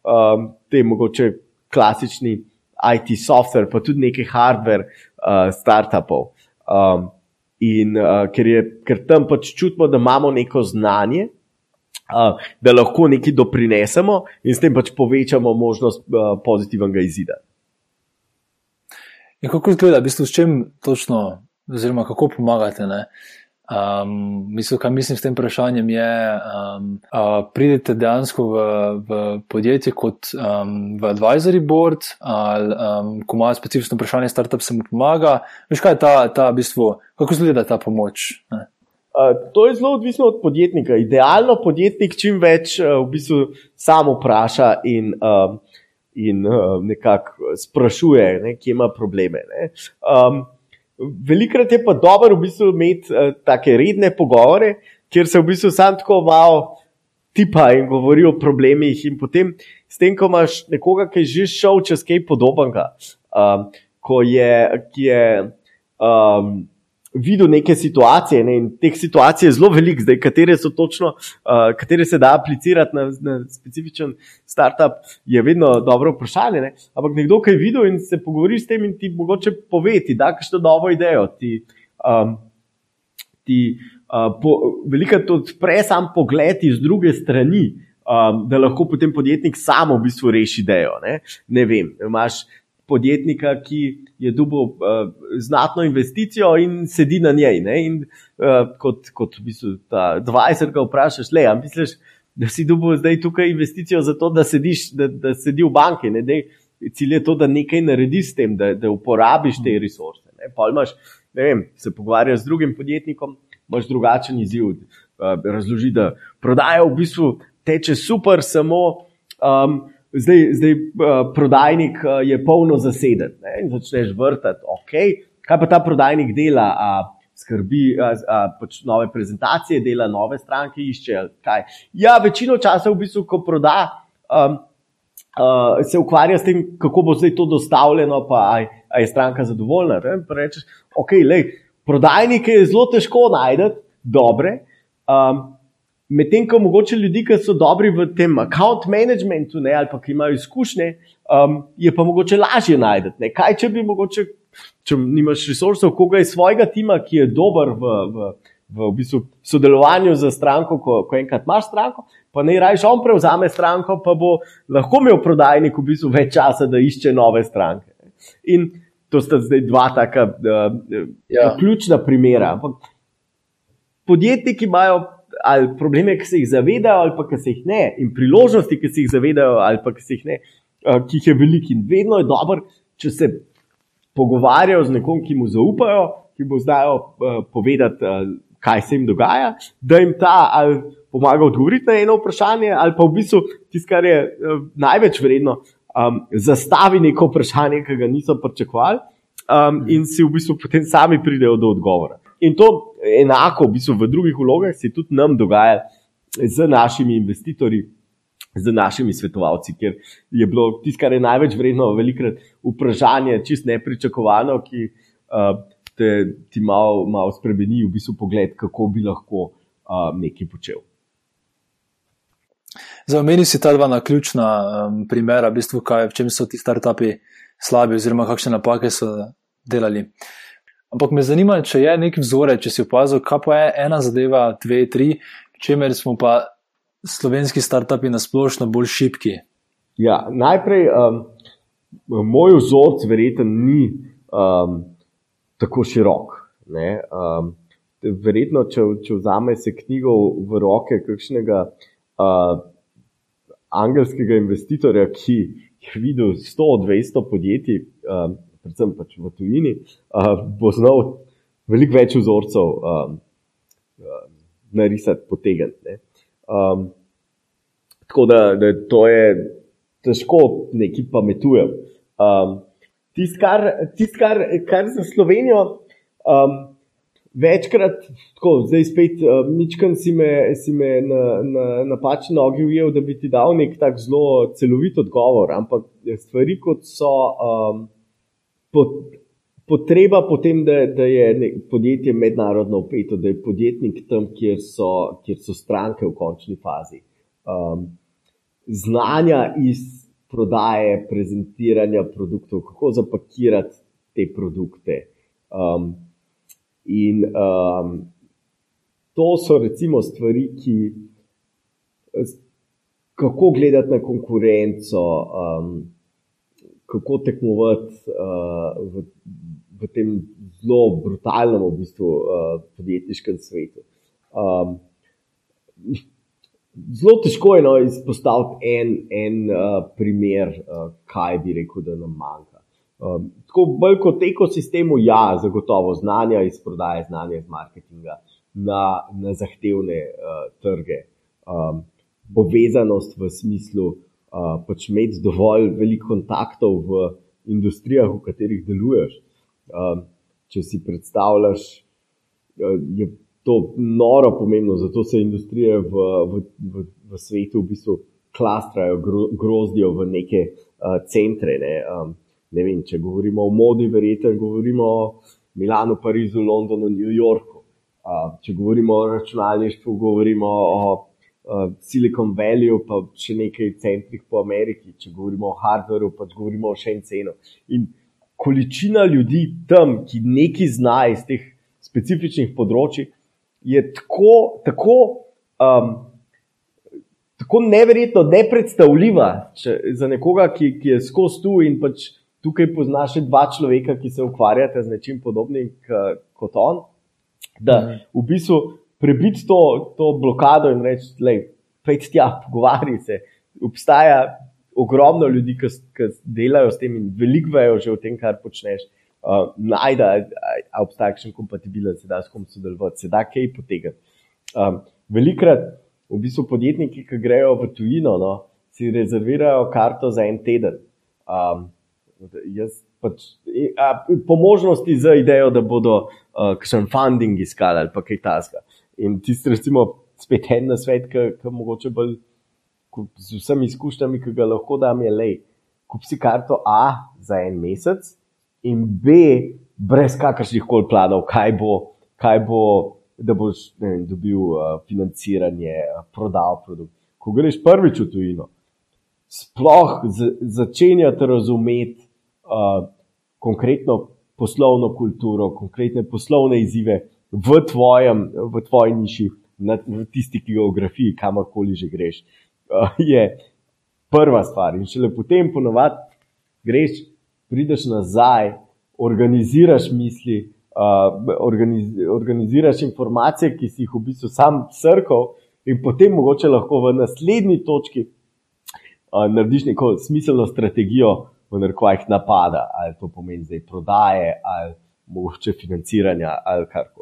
[SPEAKER 3] um, te mogoče klasični IT software, pa tudi nekaj hardware uh, startupov. Um, in uh, ker, je, ker tam pač čutimo, da imamo neko znanje, uh, da lahko nekaj doprinesemo in s tem pač povečamo možnost uh, pozitivnega izida.
[SPEAKER 1] In kako izgleda, v bistvu, s čim točno, oziroma kako pomagate? Ne? Um, mislim, kaj mislim s tem vprašanjem je, um, uh, pridete dejansko v, v podjetje kot um, v advisory board ali um, ko imajo specifično vprašanje, startup se mu pomaga. Veš, kaj je ta, ta v bistvu, kako izgleda ta pomoč? Ne?
[SPEAKER 3] Uh, to je zelo odvisno od podjetnika. Idealno podjetnik čim več uh, v bistvu samo vpraša in, uh, in uh, nekako sprašuje, ne, kje ima probleme. Um, velikrat je pa dobro v bistvu imeti uh, take redne pogovore, kjer se v bistvu sam tako malo tipa in govori o problemih, in potem s tem, ko imaš nekoga, ki je že šel čez kaj podobnega, um, ko je. je um, videl neke situacije ne, in teh situacij je zelo veliko, zdaj, katere so točno, uh, katere se da aplicirati na, na specifičen startup, je vedno dobro vprašanje. Ne. Ampak nekdo, ki je videl in se pogovori s tem in ti mogoče pove, ti da kakšno novo idejo. Ti, um, ti uh, po, veliko to odpre sam pogled iz druge strani. Um, da lahko potem podjetnik samo v bistvu reši idejo. Ne, ne vem, imaš podjetnika, ki je dobil uh, znatno investicijo in sedi na njej. In, uh, kot kot v bistvu ta 20, ki vprašaš, le, ali misliš, da si dobil zdaj tukaj investicijo za to, da, sediš, da, da sedi v banki. Ne, dej, cilj je to, da nekaj narediš s tem, da, da uporabiš te resurse. Ne, imaš, ne vem, se pogovarjaš z drugim podjetnikom, imaš drugačen izziv. Uh, razloži, da prodaja v bistvu teče super, samo. Um, zdaj, zdaj uh, prodajnik uh, je polno zaseden ne? in začneš vrtati, ok, kaj pa ta prodajnik dela, a skrbi za pač nove prezentacije, dela nove stranke, išče kaj. Ja, večino časa v bistvu, ko proda. Um, Uh, se ukvarja s tem, kako bo zdaj to dostavljeno, pa aj, aj je stranka zadovoljna. Rečeš, okay, lej, prodajnike je zelo težko najti, dobre, um, Medtem ko mogoče ljudi, ki so dobri v tem account managementu ne, ali pa ki imajo izkušnje, um, je pa mogoče lažje najti. Ne. Kaj če bi mogoče, če nimaš resursov, koga iz svojega tima, ki je dober v, v, v, v bistvu sodelovanju z stranko, ko, ko enkrat imaš stranko, pa ne rajš on prevzame stranko, pa bo lahko imel prodajnik v bistvu več časa, da išče nove stranke. In to sta zdaj dva taka uh, ja. ključna primera. Podjetniki imajo ali probleme, ki se jih zavedajo, ali pa ki se jih ne, in priložnosti, ki se jih zavedajo, ali pa ki se jih ne, uh, ki jih je veliko in vedno je dobro, če se pogovarjajo z nekom, ki mu zaupajo, ki bo znajo uh, povedati, uh, kaj se jim dogaja, da jim ta ali pomaga odgovoriti na eno vprašanje, ali pa v bistvu tisto, kar je uh, največ vredno, um, zastavi neko vprašanje, ki ga niso pričakovali. Um, in si v bistvu potem sami pridejo do odgovora. In to enako v, bistvu v drugih vlogah se tudi nam dogaja z našimi investitorji, z našimi svetovalci, ker je bilo tisto, kar je največ vredno, velikrat vprašanje, čist nepričakovano, ki uh, te ti malo mal spremeni v bistvu pogled, kako bi lahko uh, nekaj počel.
[SPEAKER 1] Za omeni si ta dva na ključna um, primera, v bistvu, kaj, v čem so ti startupi slabi, oziroma kakšne napake so delali. Ampak me zanima, če je nek vzorec, če si opazil, kaj pa je ena zadeva, dve, tri, čemer smo pa slovenski startupi na splošno bolj šipki.
[SPEAKER 3] Ja, najprej, um, moj vzorec verjetno ni um, tako širok. Um, verjetno, če, če vzame se knjigo v roke kakšnega uh, angelskega investitorja, ki je videl 100-200 podjetij. Um, predvsem pač v tujini, uh, bo znal veliko več vzorcev um, uh, narisati, potegniti. Um, tako da, da to je težko neki pametujem. Um, Tisto, kar, tist, kar, kar za Slovenijo, um, večkrat, tako, zdaj spet, mičkan si me, si me na, na, na pačni nogi ujel, da bi ti dal nek tak zelo celovit odgovor, ampak stvari kot so. Um, Potreba potem, da, da je podjetje mednarodno upeto, da je podjetnik tam, kjer so, kjer so stranke v končni fazi. Um, znanja iz prodaje, prezentiranja produktov, kako zapakirati te produkte. Um, In um, to so recimo stvari, ki kako gledati na konkurenco, um, kako tekmovati uh, v, v tem zelo brutalnem, v bistvu, uh, podjetniškem svetu. Um, zelo težko je no, izpostaviti en, en uh, primer, uh, kaj bi rekel, da nam manjka. Um, tako bolj kot ekosistemu, ja, zagotovo znanja iz prodaje, znanja iz marketinga na, na zahtevne uh, trge, um, povezanost v smislu, uh, pač imeti dovolj veliko kontaktov v industrijah, v katerih deluješ. Um, če si predstavljaš, uh, je to noro pomembno, zato se industrije v, v, v, v svetu v bistvu klastrajo, gro, grozdijo v neke uh, centre. Ne, um, ne vem, če govorimo o modi, verjetno govorimo o Milanu, Parizu, Londonu, New Yorku. Uh, če govorimo o računalništvu, govorimo o uh, Silicon Valleyju, pa še nekaj centrih po Ameriki. Če govorimo o hardwareu, pa govorimo o Shenzhenu. In količina ljudi tam, ki nekaj zna iz teh specifičnih področji, je tako, tako, um, tako neverjetno nepredstavljiva če, za nekoga, ki, ki je skozi tu in pač tukaj poznaš dva človeka, ki se ukvarjata z nečim podobnim kot on. Da mhm. v bistvu prebiti to, to blokado in reči, da pojdi tja, pogovarjaj se. Obstaja ogromno ljudi, ki, ki delajo s tem in veliko vejo že o tem, kar počneš. Uh, Najda, a obstaja kakšen kompatibilen, se da s kom sodelovati, se da kaj potegati. Um, velikrat v bistvu podjetniki, ki grejo v tujino, no, si rezervirajo karto za en teden. Um, Jaz pač, a, po možnosti za idejo, da bodo kakšen funding iskali ali kaj tasga. In tisti, recimo, spet en na svet, ki mogoče bolj z vsemi izkušnjami, ki ga lahko dam, je le, kup si karto A za en mesec in B, brez kakršnih koli planov, kaj bo, kaj bo da boš vem, dobil uh, financiranje, uh, prodal produkt. Ko greš prvič v tujino, sploh začenjati razumeti konkretno poslovno kulturo, konkretne poslovne izzive v, tvojem, v tvoji niši, na, v tisti geografiji, kamorkoli že greš, uh, je prva stvar. In šele potem ponovadi greš, prideš nazaj, organiziraš misli. Uh, organiz, organiziraš informacije, ki si jih v bistvu sam crkal, in potem mogoče lahko v naslednji točki uh, narediš neko smiselno strategijo, v narkovajih napada, ali to pomeni zdaj prodaje, ali mogoče financiranja, ali karkoli.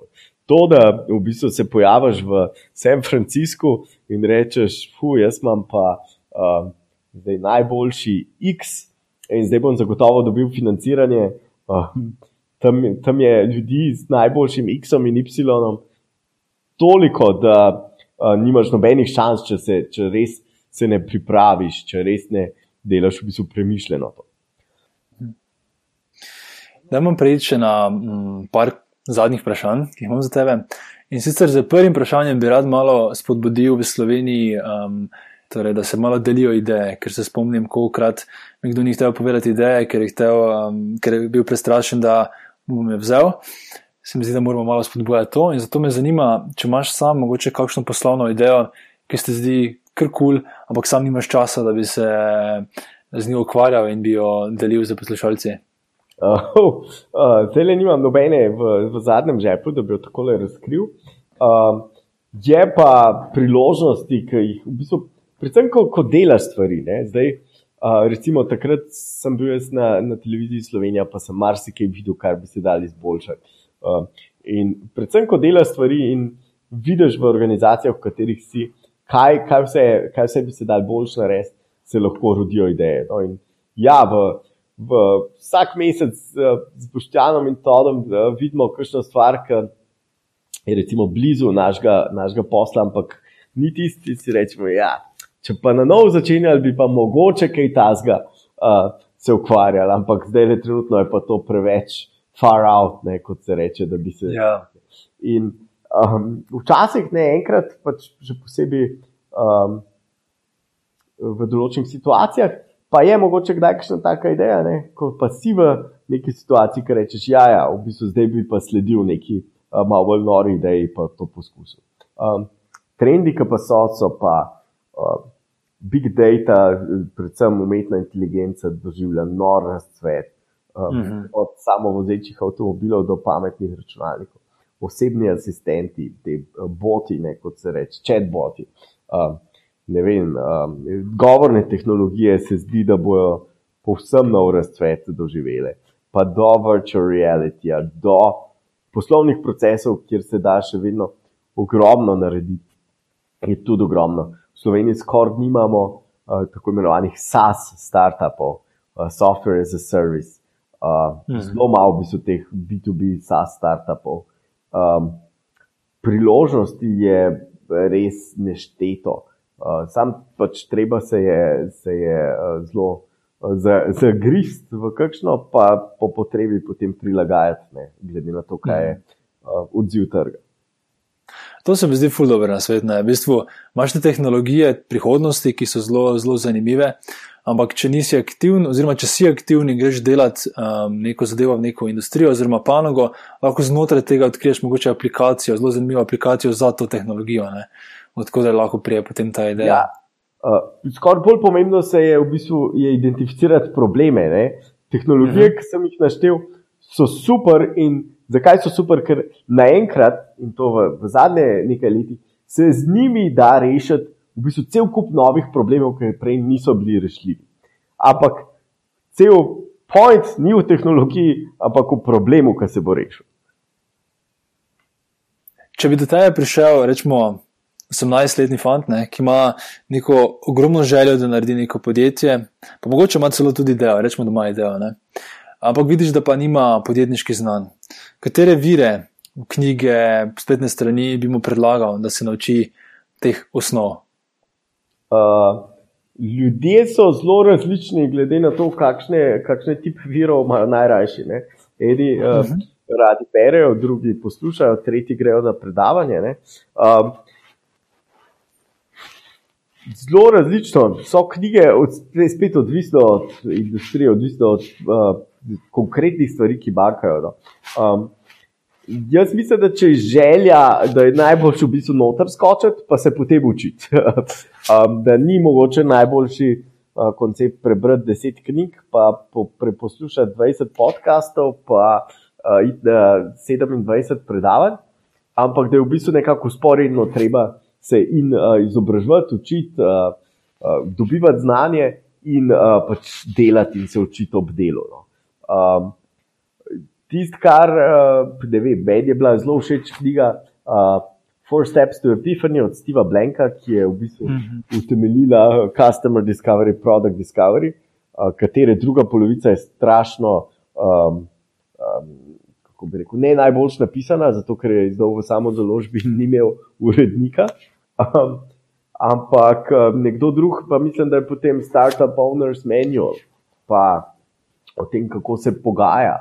[SPEAKER 3] To, da v bistvu se pojaviš v San Franciscu in rečeš, fuj, jaz imam pa uh, zdaj najboljši X in zdaj bom zagotovo dobil financiranje. Uh, tam, tam je ljudi z najboljšim X-om in Y-om toliko, da uh, nimaš nobenih šans, če, se, če res se ne pripraviš, če res ne delaš v bistvu premišljeno. To.
[SPEAKER 1] Da imam preiti na mm, par zadnjih vprašanj, ki jih imam za tebe. In sicer z prvim vprašanjem bi rad malo spodbudil v Sloveniji, um, torej, da se malo delijo ideje, ker se spomnim, kolikrat mi kdo ni hotel povedati ideje, ker je, hotel, um, ker je bil prestrašen, da bom je vzel. Se mi zdi, da moramo malo spodbujati to. In zato me zanima, če imaš sam mogoče kakšno poslovno idejo, ki se ti zdi kar kul, cool, ampak sam nimaš časa, da bi se z njo ukvarjal in bi jo delil z poslušalci.
[SPEAKER 3] Uh, uh, Zdaj le nimam nobene v, v zadnjem žepu, da bi jo tako razkril. Uh, je pa priložnosti, ki jih v bistvu, predvsem, ko, ko delaš stvari. Ne? Zdaj, uh, recimo, takrat sem bil na, na televiziji Slovenija, pa sem marsikaj videl, kar bi se dali izboljšati. Uh, in predvsem, ko delaš stvari in vidiš v organizacijah, v katerih si, kaj, kaj, vse, kaj vse bi se dali boljš narediti, se lahko rodijo ideje. No? In ja, v v vsak mesec z Boštjanom in Todom vidimo kakšno stvar, ki je recimo blizu našega, našega posla, ampak ni tisti, ki si rečemo, ja, če pa na novo začenjali, bi pa mogoče kaj tasga uh, se ukvarjali, ampak zdaj le trenutno je pa to preveč far out, ne, kot se reče, da bi se.
[SPEAKER 1] Ja.
[SPEAKER 3] In um, včasih ne enkrat, pač še posebej um, v določenih situacijah, pa je mogoče kdaj kakšna taka ideja, ne, ko pa si v neki situaciji, ki rečeš, ja, ja, v bistvu zdaj bi pa sledil neki uh, malo bolj nori ideji, pa to poskusil. Um, trendi, ki pa so, so pa uh, big data, predvsem umetna inteligenca, doživlja nor razcvet. Um, mm -hmm. Od samovozečih avtomobilov do pametnih računalnikov, osebni asistenti, te boti, ne, kot se reče, chatboti. Um, ne vem, um, govorne tehnologije se zdi, da bojo povsem nov razcvet doživele. Pa do virtual reality, do poslovnih procesov, kjer se da še vedno ogromno narediti, je tudi ogromno. V Sloveniji skoraj nimamo uh, tako imenovanih SaaS startupov, uh, software as a service. Uh, hmm. Zelo malo bi so teh B2B SaaS startupov. Um, priložnosti je res nešteto. Uh, sam pač treba se je, se je uh, zelo zagrist v kakšno, pa po potrebi potem prilagajati, ne, glede na to, kaj je uh, odziv trga.
[SPEAKER 1] To se mi zdi ful dobro na svet. V bistvu imaš te tehnologije prihodnosti, ki so zelo, zelo zanimive, ampak če nisi aktiven, oziroma če si aktiven in greš delati um, neko zadevo v neko industrijo oziroma panogo, lahko znotraj tega odkriješ mogoče aplikacijo, zelo zanimivo aplikacijo za to tehnologijo. Odkud lahko prije potem ta ideja.
[SPEAKER 3] Ja. Uh, Skoraj bolj pomembno se je v bistvu je identificirati probleme. Ne? Tehnologije, uh mhm. -huh. ki sem jih naštel, so super. In zakaj so super? Ker naenkrat, in to v, v zadnje nekaj letih, se z njimi da rešiti v bistvu cel kup novih problemov, ki prej niso bili rešljivi. Ampak cel point ni v tehnologiji, ampak v problemu, ki se bo rešil.
[SPEAKER 1] Če bi do tega prišel, rečemo, 18-letni fant, ne, ki ima neko ogromno željo, da naredi neko podjetje, pa mogoče ima celo tudi idejo, rečemo, da ima idejo. Ne. Ampak vidiš, da pa nima podjetniški znanj. Katere vire, knjige, spletne strani bi mu predlagal, da se nauči teh osnov?
[SPEAKER 3] Uh, ljudje so zelo različni, glede na to, kakšne, kakšne tipe virov imajo najrajši. Eni uh, uh -huh. radi berejo, drugi poslušajo, tretji grejo na predavanje. Uh, Zelo različno. So knjige, spet odvisno od industrije, odvisno od uh, konkretnih stvari, ki bankajo. No. Um, jaz mislim, da če je želja, da je najboljši v bistvu noter skočiti, pa se potem učiti. um, da ni mogoče najboljši uh, koncept prebrati deset knjig, pa po, preposlušati 20 podkastov, pa uh, iti na 27 predavanj, ampak da je v bistvu nekako sporedno treba se in uh, izobraževati, učiti, uh, uh, dobivati znanje in uh, pač delati in se učiti ob delu. No. Um, Tisto, kar uh, vem, meni je bila zelo všeč knjiga uh, Four Steps to Epiphany od Steva Blanka, ki je v bistvu mhm. -huh. utemeljila Customer Discovery, Product Discovery, uh, katere druga polovica je strašno. Um, um, kako bi rekel, ne najboljš napisana, zato ker je izdal v samo založbi in ni imel urednika. Um, ampak um, nekdo drug, pa mislim, da je potem Startup Owners Manual, pa o tem, kako se pogaja,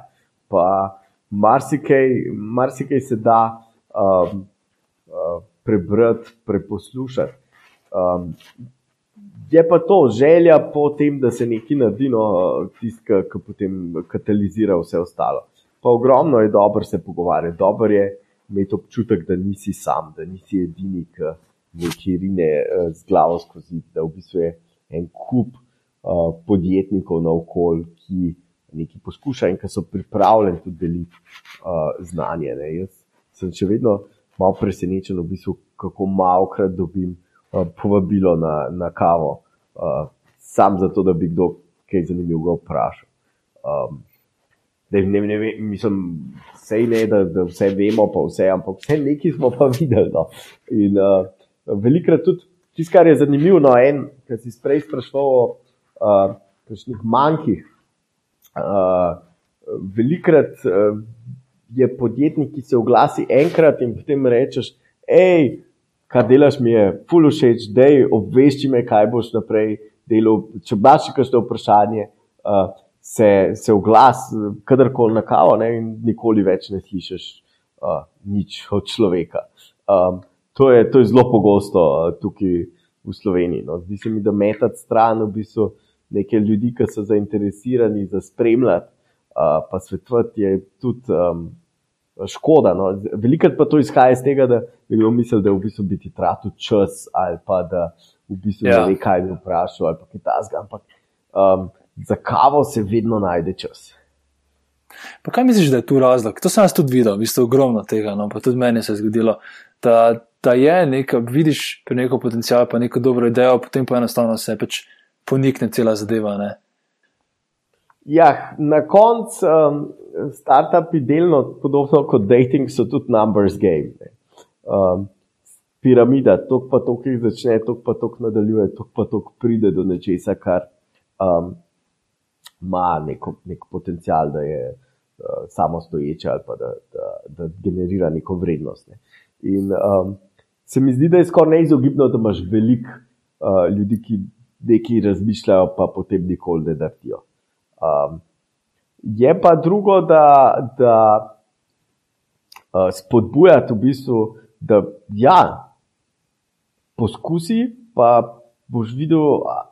[SPEAKER 3] pa marsikaj, marsikaj se da um, uh, prebrati, preposlušati. Um, je pa to želja po tem, da se nekaj naredi, no, tiska, ki potem katalizira vse ostalo. Pa ogromno je dobro se pogovarjati, dobro je imeti občutek, da nisi sam, da nisi edini, ki nekaj rine eh, z glavo skozi, da v bistvu je en kup uh, podjetnikov na okolju, ki nekaj poskuša in ki so pripravljeni tudi deliti uh, znanje. Ne. Jaz sem še vedno malo presenečen, v bistvu, kako malokrat dobim uh, povabilo na, na kavo, uh, sam zato, da bi kdo kaj zanimivega vprašal. Um, da ne, ne, ne, mislim, vse ne, da, da vse vemo, pa vse, ampak vse nekaj smo pa videli. No. In uh, velikrat tudi tisto, kar je zanimivo, no, en, ki si prej sprašval o uh, kakšnih manjkih. Uh, velikrat uh, je podjetnik, ki se oglasi enkrat in potem rečeš, hej, kar delaš mi je, full všeč, dej, obvešči me, kaj boš naprej delal. Če imaš še kakšno vprašanje, uh, se, se oglas, kadarkoli na kavo, ne, in nikoli več ne slišiš uh, nič od človeka. Um, to, je, to je zelo pogosto tukaj v Sloveniji. No. Zdi se mi, da metati stran v bistvu nekaj ljudi, ki so zainteresirani za spremljati, uh, pa svetovati je tudi. Um, škoda. No. Velikrat pa to izhaja iz tega, da nekdo misli, da je v bistvu biti tratu čas ali pa da v bistvu ja. ne ve, kaj bi vprašal ali kaj tasga. Ampak um, za kavo se vedno najde čas.
[SPEAKER 1] Pa kaj misliš, da je tu razlog? To sem jaz tudi videl, v bistvu ogromno tega, no, pa tudi meni se je zgodilo. Da, da je nekaj, vidiš pri neko potencijal, pa neko dobro idejo, potem pa enostavno se pač ponikne cela zadeva. Ne.
[SPEAKER 3] Ja, na koncu um, startupi delno podobno kot dating so tudi numbers game. Um, piramida, tok pa tok jih začne, tok pa tok nadaljuje, tok pa tok pride do nečesa, kar um, ima neko, nek potencial, da je uh, samostoječe ali pa da, da, da generira neko vrednost. Ne. In um, se mi zdi, da je skoraj neizogibno, da imaš veliko uh, ljudi, ki nekaj razmišljajo, pa potem nikoli ne drtijo. Um, Je pa drugo, da, da uh, spodbujati v bistvu, da ja, poskusi, pa boš videl,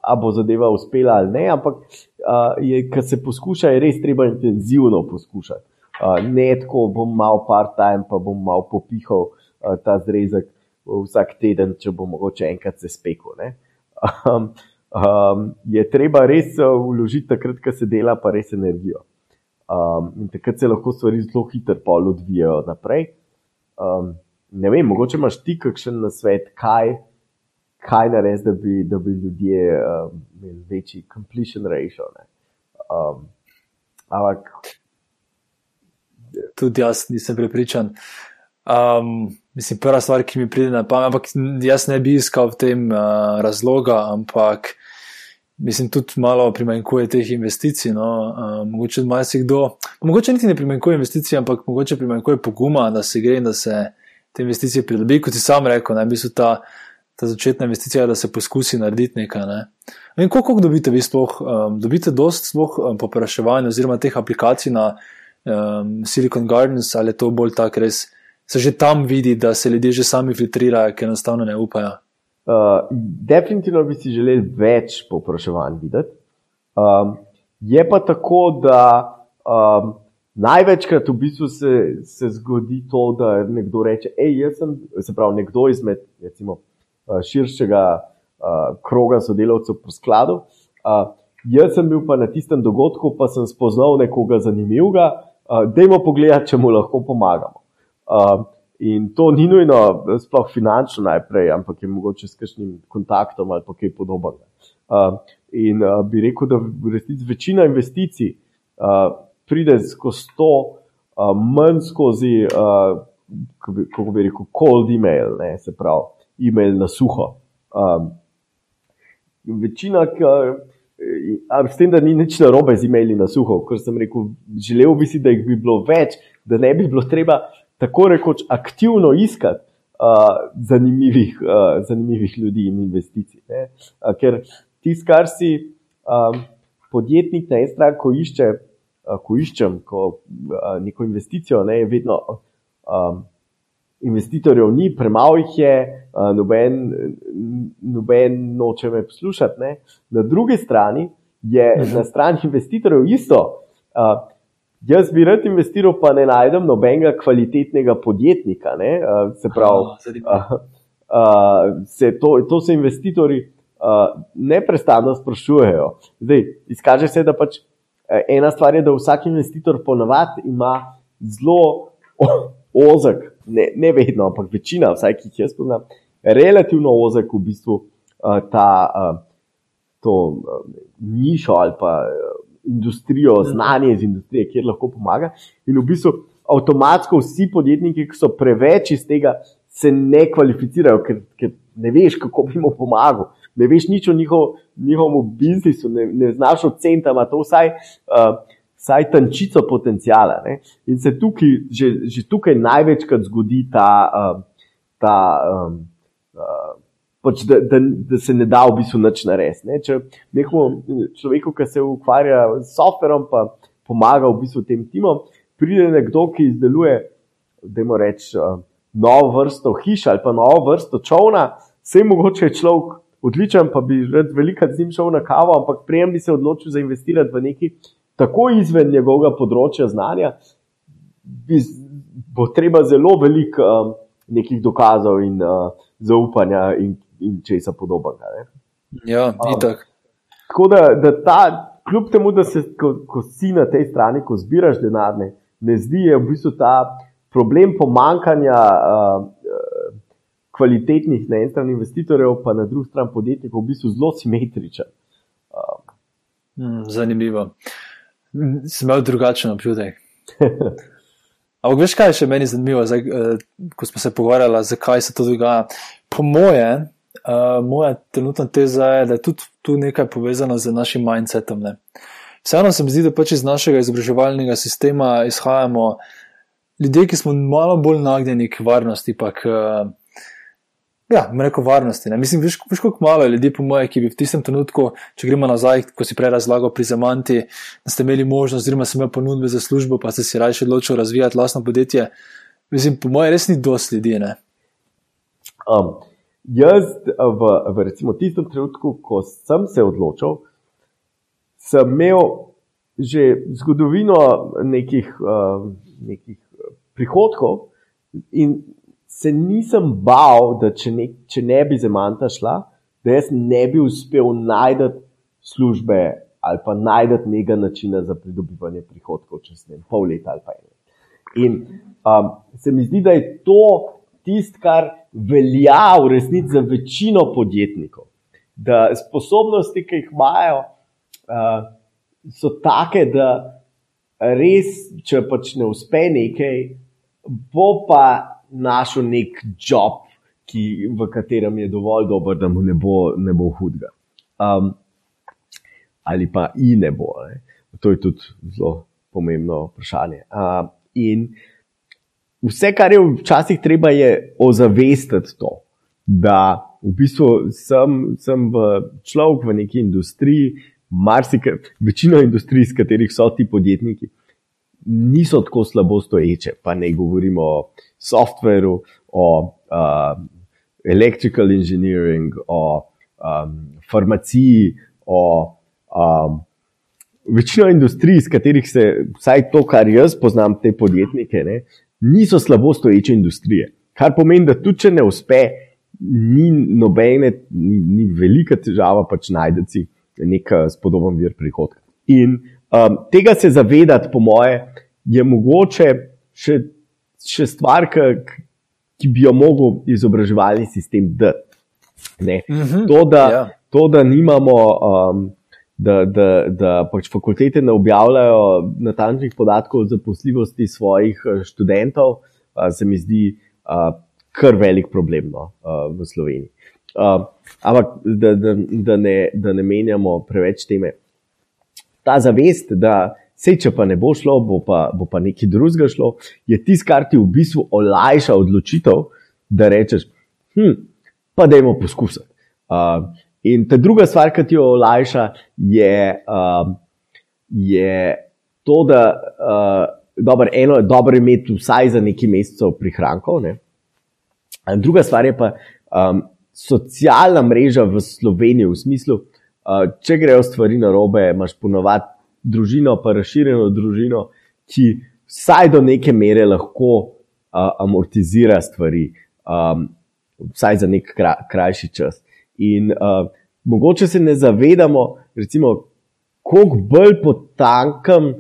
[SPEAKER 3] ali bo zadeva uspela ali ne. Ampak, uh, kar se poskuša, je res treba intenzivno poskušati. Uh, ne tako, bom mal part-time, pa bom mal popihal uh, ta zrezek vsak teden, če bom mogoče enkrat se spekel. Um, um, je treba res vložiti takrat, ko se dela, pa res energijo. Um, in takrat se lahko stvari zelo hitro odvijajo naprej. Um, ne vem, mogoče imaš ti kakšen na svet, kaj, kaj narediti, da, da bi ljudje um, imeli večji completion ratio. Um, ampak.
[SPEAKER 1] Tudi jaz nisem prepričan. Um, mislim, prva stvar, ki mi pride na pamet, ampak jaz ne bi iskal v tem uh, razloga, ampak mislim, tudi malo primanjkuje teh investicij. No. Uh, mogoče malo si kdo, mogoče niti ne primanjkuje investicij, ampak mogoče primanjkuje poguma, da se gre in da se te investicije pridobi, kot si sam rekel, naj bi so ta. Ta začetna investicija, da se poskusi narediti nekaj. Ne. In koliko dobite vi sploh? Um, dobite dost sploh um, popraševanja oziroma teh aplikacij na um, Silicon Gardens ali je to bolj tak res, se že tam vidi, da se ljudje že sami filtrirajo, ker enostavno ne upajo.
[SPEAKER 3] Uh, definitivno bi si želeli več popraševanj videti. Um, je pa tako, da um, največkrat v bistvu se, se zgodi to, da nekdo reče: Hej, jaz sem, se pravi, nekdo izmed recimo, uh, širšega uh, kroga sodelavcev po skladu. Uh, jaz sem bil pa na tistem dogodku, pa sem spoznal nekoga zanimivega, uh, dajmo pogledati, če mu lahko pomagamo. Uh, In to ni nujno, sploh finančno najprej, ampak je mogoče s kakšnim kontaktom ali kaj podobnega. Uh, in uh, bi rekel, da v resnici večina investicij uh, pride skozi to, uh, manj skozi, kako bi rekel, cold email, ne, se pravi, email na suho. Um, večina, uh, s tem, da ni nič narobe z emaili na suho, ker sem rekel, želel bi si, da jih bi bilo več, da ne bi bilo treba tako rekoč aktivno iskati uh, zanimivih, uh, zanimivih ljudi in investicij. Uh, ker tisto, kar si um, podjetnik na eni strani, ko, išče, uh, ko iščem ko, uh, neko investicijo, ne, je vedno. Um, Investitorjev ni, premalo jih je, noben, noben noče me poslušati. Ne. Na drugi strani je na strani investitorjev isto. Jaz bi rad investiral, pa ne najdem nobenega kvalitetnega podjetnika. Ne? Se pravi, oh, se to, to se investitorji neprestano sprašujejo. Zdaj, izkaže se, da pač ena stvar je, da vsak investitor ponavadi ima zelo ozek, ne, ne vedno, ampak večina, vsaj ki jih jaz poznam, relativno ozek v bistvu ta to nišo ali pa industrijo, znanje iz industrije, kjer lahko pomaga. In v bistvu avtomatsko vsi podjetniki, ki so preveč iz tega, se ne kvalificirajo, ker, ker ne veš, kako bi jim pomagal. Ne veš nič o njihov, njihovem biznisu, ne, ne znaš o centama. To vsaj uh, vsaj tančico potencijala. Ne? In se tukaj, že, že tukaj največkrat zgodi ta, uh, ta um, uh, pač da, da, da se ne da v bistvu nič narediti. Če nekomu človeku, ki se ukvarja s softverom, pa pomaga v bistvu tem timom, pride nekdo, ki izdeluje, da jim reče, uh, novo vrsto hiš ali pa novo vrsto čovna, vse mogoče je človek odličen, pa bi rad veliko z njim šel na kavo, ampak prejem bi se odločil za investirati v neki tako izven njegovega področja znanja, bi, bo treba zelo veliko um, nekih dokazov in uh, zaupanja in, in česa podobnega.
[SPEAKER 1] Ja, um,
[SPEAKER 3] tako da, da ta, kljub temu, da se, ko, ko si na tej strani, ko zbiraš denar, ne, ne zdi je v bistvu ta problem pomankanja. Uh, kvalitetnih na eni strani investitorjev, pa na drugi strani podjetnikov, v bistvu zelo simetričen.
[SPEAKER 1] Um. Zanimivo. Sem imel drugačen občutek. Ampak veš, kaj je še meni zanimivo, zdaj, uh, ko smo se pogovarjali, zakaj se to dogaja. Po moje, uh, moja trenutna teza je, da je tudi tu nekaj povezano z našim mindsetom. Ne. Vseeno se mi zdi, da pač iz našega izobraževalnega sistema izhajamo ljudje, ki smo malo bolj nagnjeni k varnosti, pa k uh, Ja, mreko varnosti. Ne. Mislim, veš, veš koliko malo ljudi, po mojem, ki bi v tistem trenutku, če gremo nazaj, ko si prej razlagal pri Zamanti, da ste imeli možnost, oziroma ste imeli ponudbe za službo, pa ste si raje odločili razvijati lastno podjetje. Mislim, po mojem, res ni dosti ljudi.
[SPEAKER 3] Um, jaz, v, v recimo tistem trenutku, ko sem se odločil, sem imel že zgodovino nekih, uh, nekih prihodkov in se nisem bal, da če ne, če ne bi za manta šla, da jaz ne bi uspel najti službe ali pa najti nekega načina za pridobivanje prihodkov čez ne, pol leta ali pa eno. In um, se mi zdi, da je to tisto, kar velja v resnici za večino podjetnikov. Da sposobnosti, ki jih imajo, uh, so take, da res, če pač ne uspe nekaj, bo pa našel nek job, ki, v katerem je dovolj dober, da mu ne bo, ne bo hudega. Um, ali pa i ne bo. Ne? To je tudi zelo pomembno vprašanje. Uh, in vse, kar je včasih treba, je ozavestiti to, da v bistvu sem, sem v človek v neki industriji, marsika, večino industrij, s katerih so ti podjetniki niso tako slabo stoječe, pa ne govorimo o softveru, o uh, electrical engineering, o um, farmaciji, o um, večino industrij, s katerih se, vsaj to, kar jaz poznam, te podjetnike, ne, niso slabo stoječe industrije. Kar pomeni, da tudi če ne uspe, ni nobene, ni, ni velika težava pač najti nek spodoben vir prihodka. In Um, tega se zavedati, po moje, je mogoče še, še stvar, ki, ki bi jo mogel izobraževalni sistem dati. Mm -hmm, to, da, ja. to, da nimamo, um, da, da, da pač fakultete ne objavljajo natančnih podatkov o zaposljivosti svojih uh, študentov, uh, se mi zdi uh, kar velik problem no, uh, v Sloveniji. Uh, ampak da, da, da, ne, da ne menjamo preveč teme ta zavest, da se če pa ne bo šlo, bo pa, bo pa nekaj drugega šlo, je tisto, kar ti v bistvu olajša odločitev, da rečeš, hm, pa dajmo poskusiti. Uh, in ta druga stvar, ki ti jo olajša, je, uh, je to, da uh, dobro, eno je dobro imeti vsaj za nekaj mesecev prihrankov. Ne? Druga stvar je pa um, socialna mreža v Sloveniji, v smislu, Uh, če grejo stvari na robe, imaš ponovadi družino, pa razširjeno družino, ki vsaj do neke mere lahko uh, amortizira stvari, um, vsaj za nek kra, krajši čas. In uh, mogoče se ne zavedamo, recimo, koliko bolj po tankem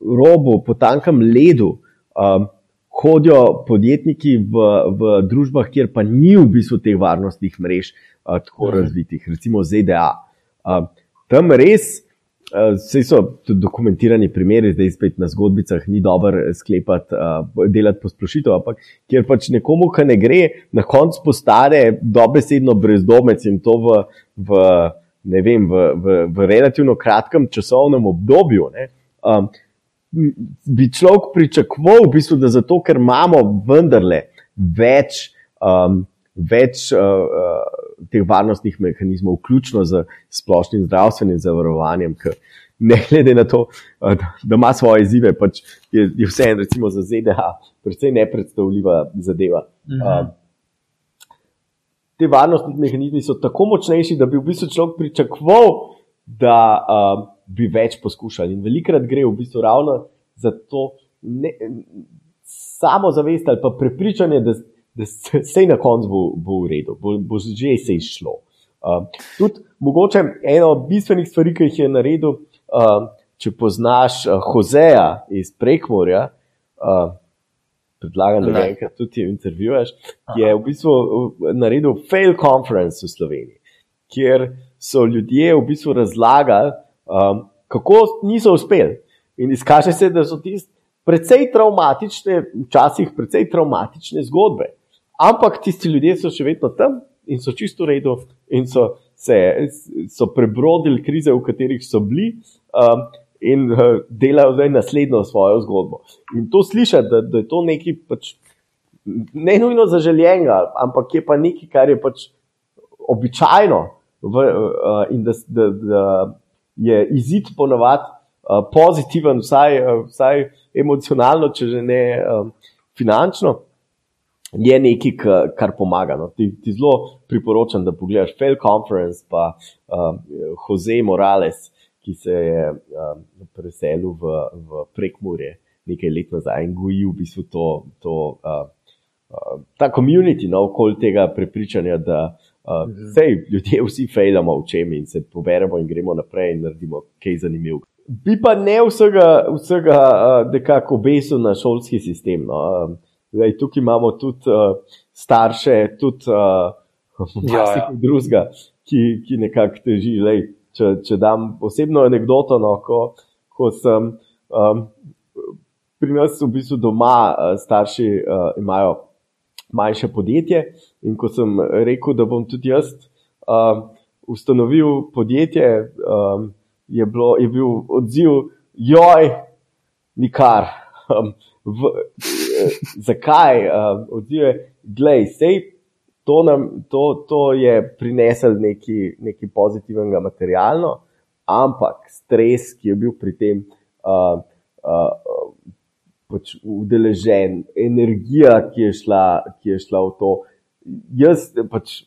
[SPEAKER 3] robu, po tankem ledu. Um, Hodijo podjetniki v, v družbah, kjer pa ni v bistvu teh varnostnih mrež uh, tako mhm. razvitih, recimo ZDA. Uh, tam res, vse uh, so tudi dokumentirani primeri, zdaj spet na zgodbicah, ni dobro sklepati, uh, delati posplošitev, ampak kjer pač nekomu, ki ne gre, na koncu postane dobesedno brezdomec in to v, v, vem, v, v, v relativno kratkem časovnem obdobju. Um, bi človek pričakoval, v bistvu, da zato, ker imamo vendarle več, um, več uh, uh, teh varnostnih mehanizmov, vključno z splošnim zdravstvenim zavarovanjem, ki ne glede na to, uh, da ima svoje izzive, pač je, je vseeno, recimo za ZDA, precej nepredstavljiva zadeva. Mhm. Um, Te varnostni mehanizmi so tako močnejši, da bi v bistvu človek pričakoval, da uh, bi več poskušali. In velikrat gre v bistvu ravno za to ne, samo zavest ali pa prepričanje, da, da se na koncu bo, bo v redu, bo, bo že se izšlo. Uh, tudi mogoče ena od bistvenih stvari, ki jih je naredil, uh, če poznaš uh, Hozeja iz Prekmorja, uh, predlagam, da ga enkrat tudi intervjuješ, je v bistvu naredil fail conference v Sloveniji, kjer so ljudje v bistvu razlagali, um, kako niso uspeli. In izkaže se, da so tiste precej traumatične, včasih precej traumatične zgodbe. Ampak tisti ljudje so še vedno tam in so čisto v redu in so, se, so prebrodili krize, v katerih so bili. Um, In uh, delajo zdaj naslednjo svojo zgodbo. In to slišati, da, da je to nekaj, pač, ne nujno zaželjenega, ampak je pa nekaj, kar je pač običajno, v, uh, in da, da, da je izid ponovadi uh, pozitiven, vsaj, uh, vsaj emocionalno, če že ne um, finančno, je nekaj, kar pomaga. No. Ti, ti zelo priporočam, da pogledaš Fail Conference, pa um, Jose Morales, ki se je um, preselil v, v prekmurje nekaj let nazaj in goji v bistvu to. to uh, Ta komunity, no, okoli tega prepričanja, da uh, mhm. sej, ljudje vsi fejlamo v čem in se poberemo in gremo naprej in naredimo kaj zanimivo bi pa ne vsega, vsega uh, nekako obesil na šolski sistem. No. Zdaj, tukaj imamo tudi uh, starše, tudi uh, ja, ja. drugega, ki, ki nekako teži. Lej, če, če dam posebno anegdoto, no, ko, ko sem um, pri nas v bistvu doma, uh, starši uh, imajo manjše podjetje in ko sem rekel, da bom tudi jaz uh, ustanovil podjetje. Um, je, bilo, je bil odziv, joj, nikar. Um, v, zakaj? Um, odziv je, gledaj, sej to, nam, to, to je prinesel nekaj, nekaj pozitivnega materialno, ampak stres, ki je bil pri tem uh, uh, pač udeležen, energija, ki je, šla, ki je šla v to, jaz pač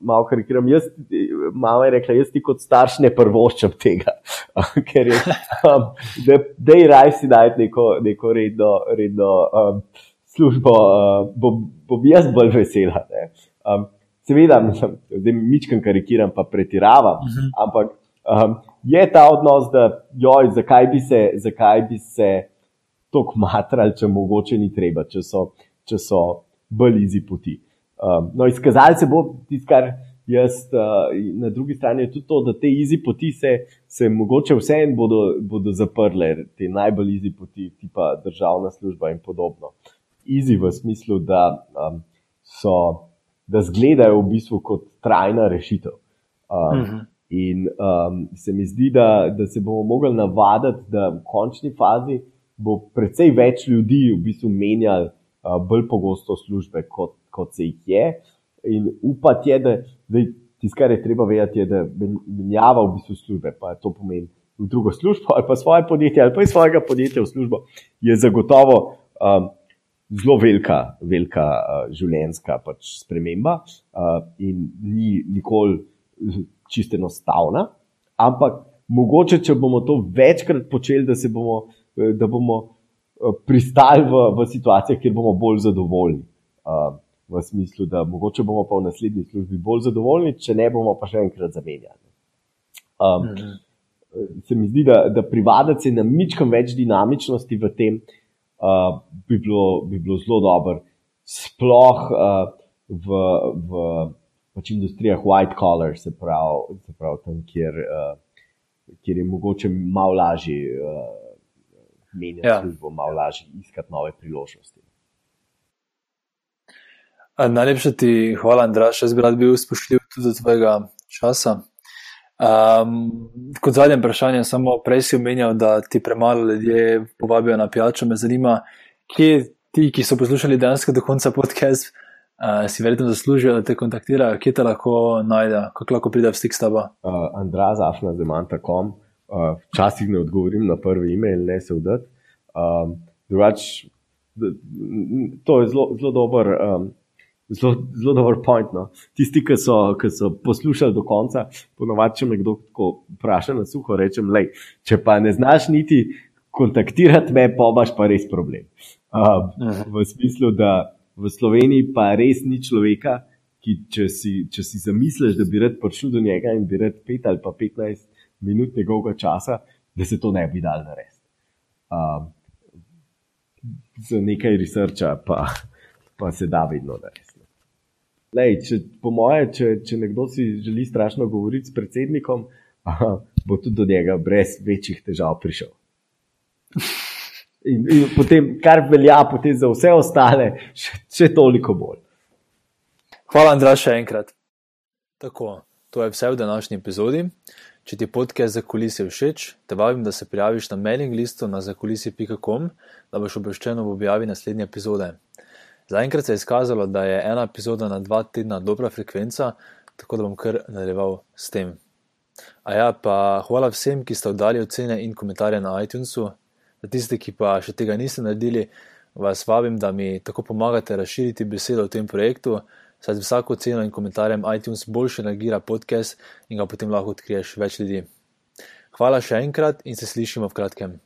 [SPEAKER 3] malo karikiram, jaz malo je rekla, jaz ti kot starš ne prvoščam tega, ker je, um, da, da je raj si najti neko, neko redno, redno um, službo, uh, bom, bom jaz bolj vesela. Um, seveda, da mičkam karikiram, pa pretiravam, uh mhm. -huh. ampak um, je ta odnos, da joj, zakaj bi se, zakaj bi se tako matrali, če mogoče ni treba, če so, če so bolj izi poti. Um, no, izkazali se bo tisto, kar jaz uh, na drugi strani je tudi to, da te izi poti se, se mogoče vseeno bodo, bodo zaprle, te najbolj izi poti, tipa državna služba in podobno. Izi v smislu, da um, so, da zgledajo v bistvu kot trajna rešitev. Um, uh mhm. -huh. In um, se mi zdi, da, da se bomo mogli navaditi, da v končni fazi bo precej več ljudi v bistvu menjali uh, bolj pogosto službe kot kot se jih je. In upati je, da tisto, kar je treba vedeti, je, da menjava v bistvu službe, pa to pomeni v drugo službo ali pa svoje podjetje ali pa iz svojega podjetja v službo, je zagotovo um, zelo velika, velika uh, življenjska pač sprememba uh, in ni nikoli čisto enostavna. Ampak mogoče, če bomo to večkrat počeli, da, bomo, da bomo uh, pristali v, v situacijah, kjer bomo bolj zadovoljni. Uh, v smislu, da mogoče bomo pa v naslednji službi bolj zadovoljni, če ne bomo pa še enkrat zamenjali. Um, mhm. Se mi zdi, da, da privaditi se na mičkam več dinamičnosti v tem, uh, bi, bilo, bi bilo zelo dobro. Sploh uh, v, v pač industrijah white collar, se pravi, se pravi tam, kjer, uh, kjer je mogoče malo lažje uh, menjati ja. službo, malo lažje iskati nove priložnosti.
[SPEAKER 1] Najlepša ti hvala, Andraš. Jaz bi rad bil spoštljiv tudi za tvojega časa. Um, kot zadnje vprašanje, samo prej si omenjal, da ti premalo ljudje povabijo na pijačo. Me zanima, kje ti, ki so poslušali dejansko do konca podcast, uh, si verjetno zaslužijo, da te kontaktirajo, kje te lahko najdejo, kako lahko pride v stik s tabo.
[SPEAKER 3] Uh, Andrazafna, zeman.com. Uh, včasih ne odgovorim na prvi e-mail, ne se vdati. Um, drugač, to je zelo dober. Um, Zelo, zelo dober point. No. Tisti, ki so, ki so poslušali do konca, ponovadi, če me kdo vpraša na suho, rečem, lej, če pa ne znaš niti kontaktirati me, pa imaš pa res problem. Um, v smislu, da v Sloveniji pa res ni človeka, ki če si, če si zamisliš, da bi rad prišel do njega in bi rad 5 ali pa 15 minut njegovega časa, da se to ne bi dal narediti. Um, za nekaj researcha pa, pa se da vedno narediti. Lej, če, po moje, če, če nekdo si želi strašno govoriti s predsednikom, aha, bo tudi do njega brez večjih težav prišel. In, in potem, kar velja potem za vse ostale, še, še toliko bolj.
[SPEAKER 1] Hvala, Andrej, še enkrat. Tako, to je vse v današnji epizodi. Če ti podcast za kulise všeč, te vabim, da se prijaviš na mailing listu na zakulisi.com, da boš obveščen ob objavi naslednje epizode. Zaenkrat se je izkazalo, da je ena epizoda na dva tedna dobra frekvenca, tako da bom kar nadaljeval s tem. A ja, pa hvala vsem, ki ste oddali ocene in komentarje na iTunesu. Za tiste, ki pa še tega niste naredili, vas vabim, da mi tako pomagate razširiti besedo o tem projektu, saj z vsako oceno in komentarjem iTunes boljše nagira podcast in ga potem lahko odkriješ več ljudi. Hvala še enkrat in se slišimo v kratkem.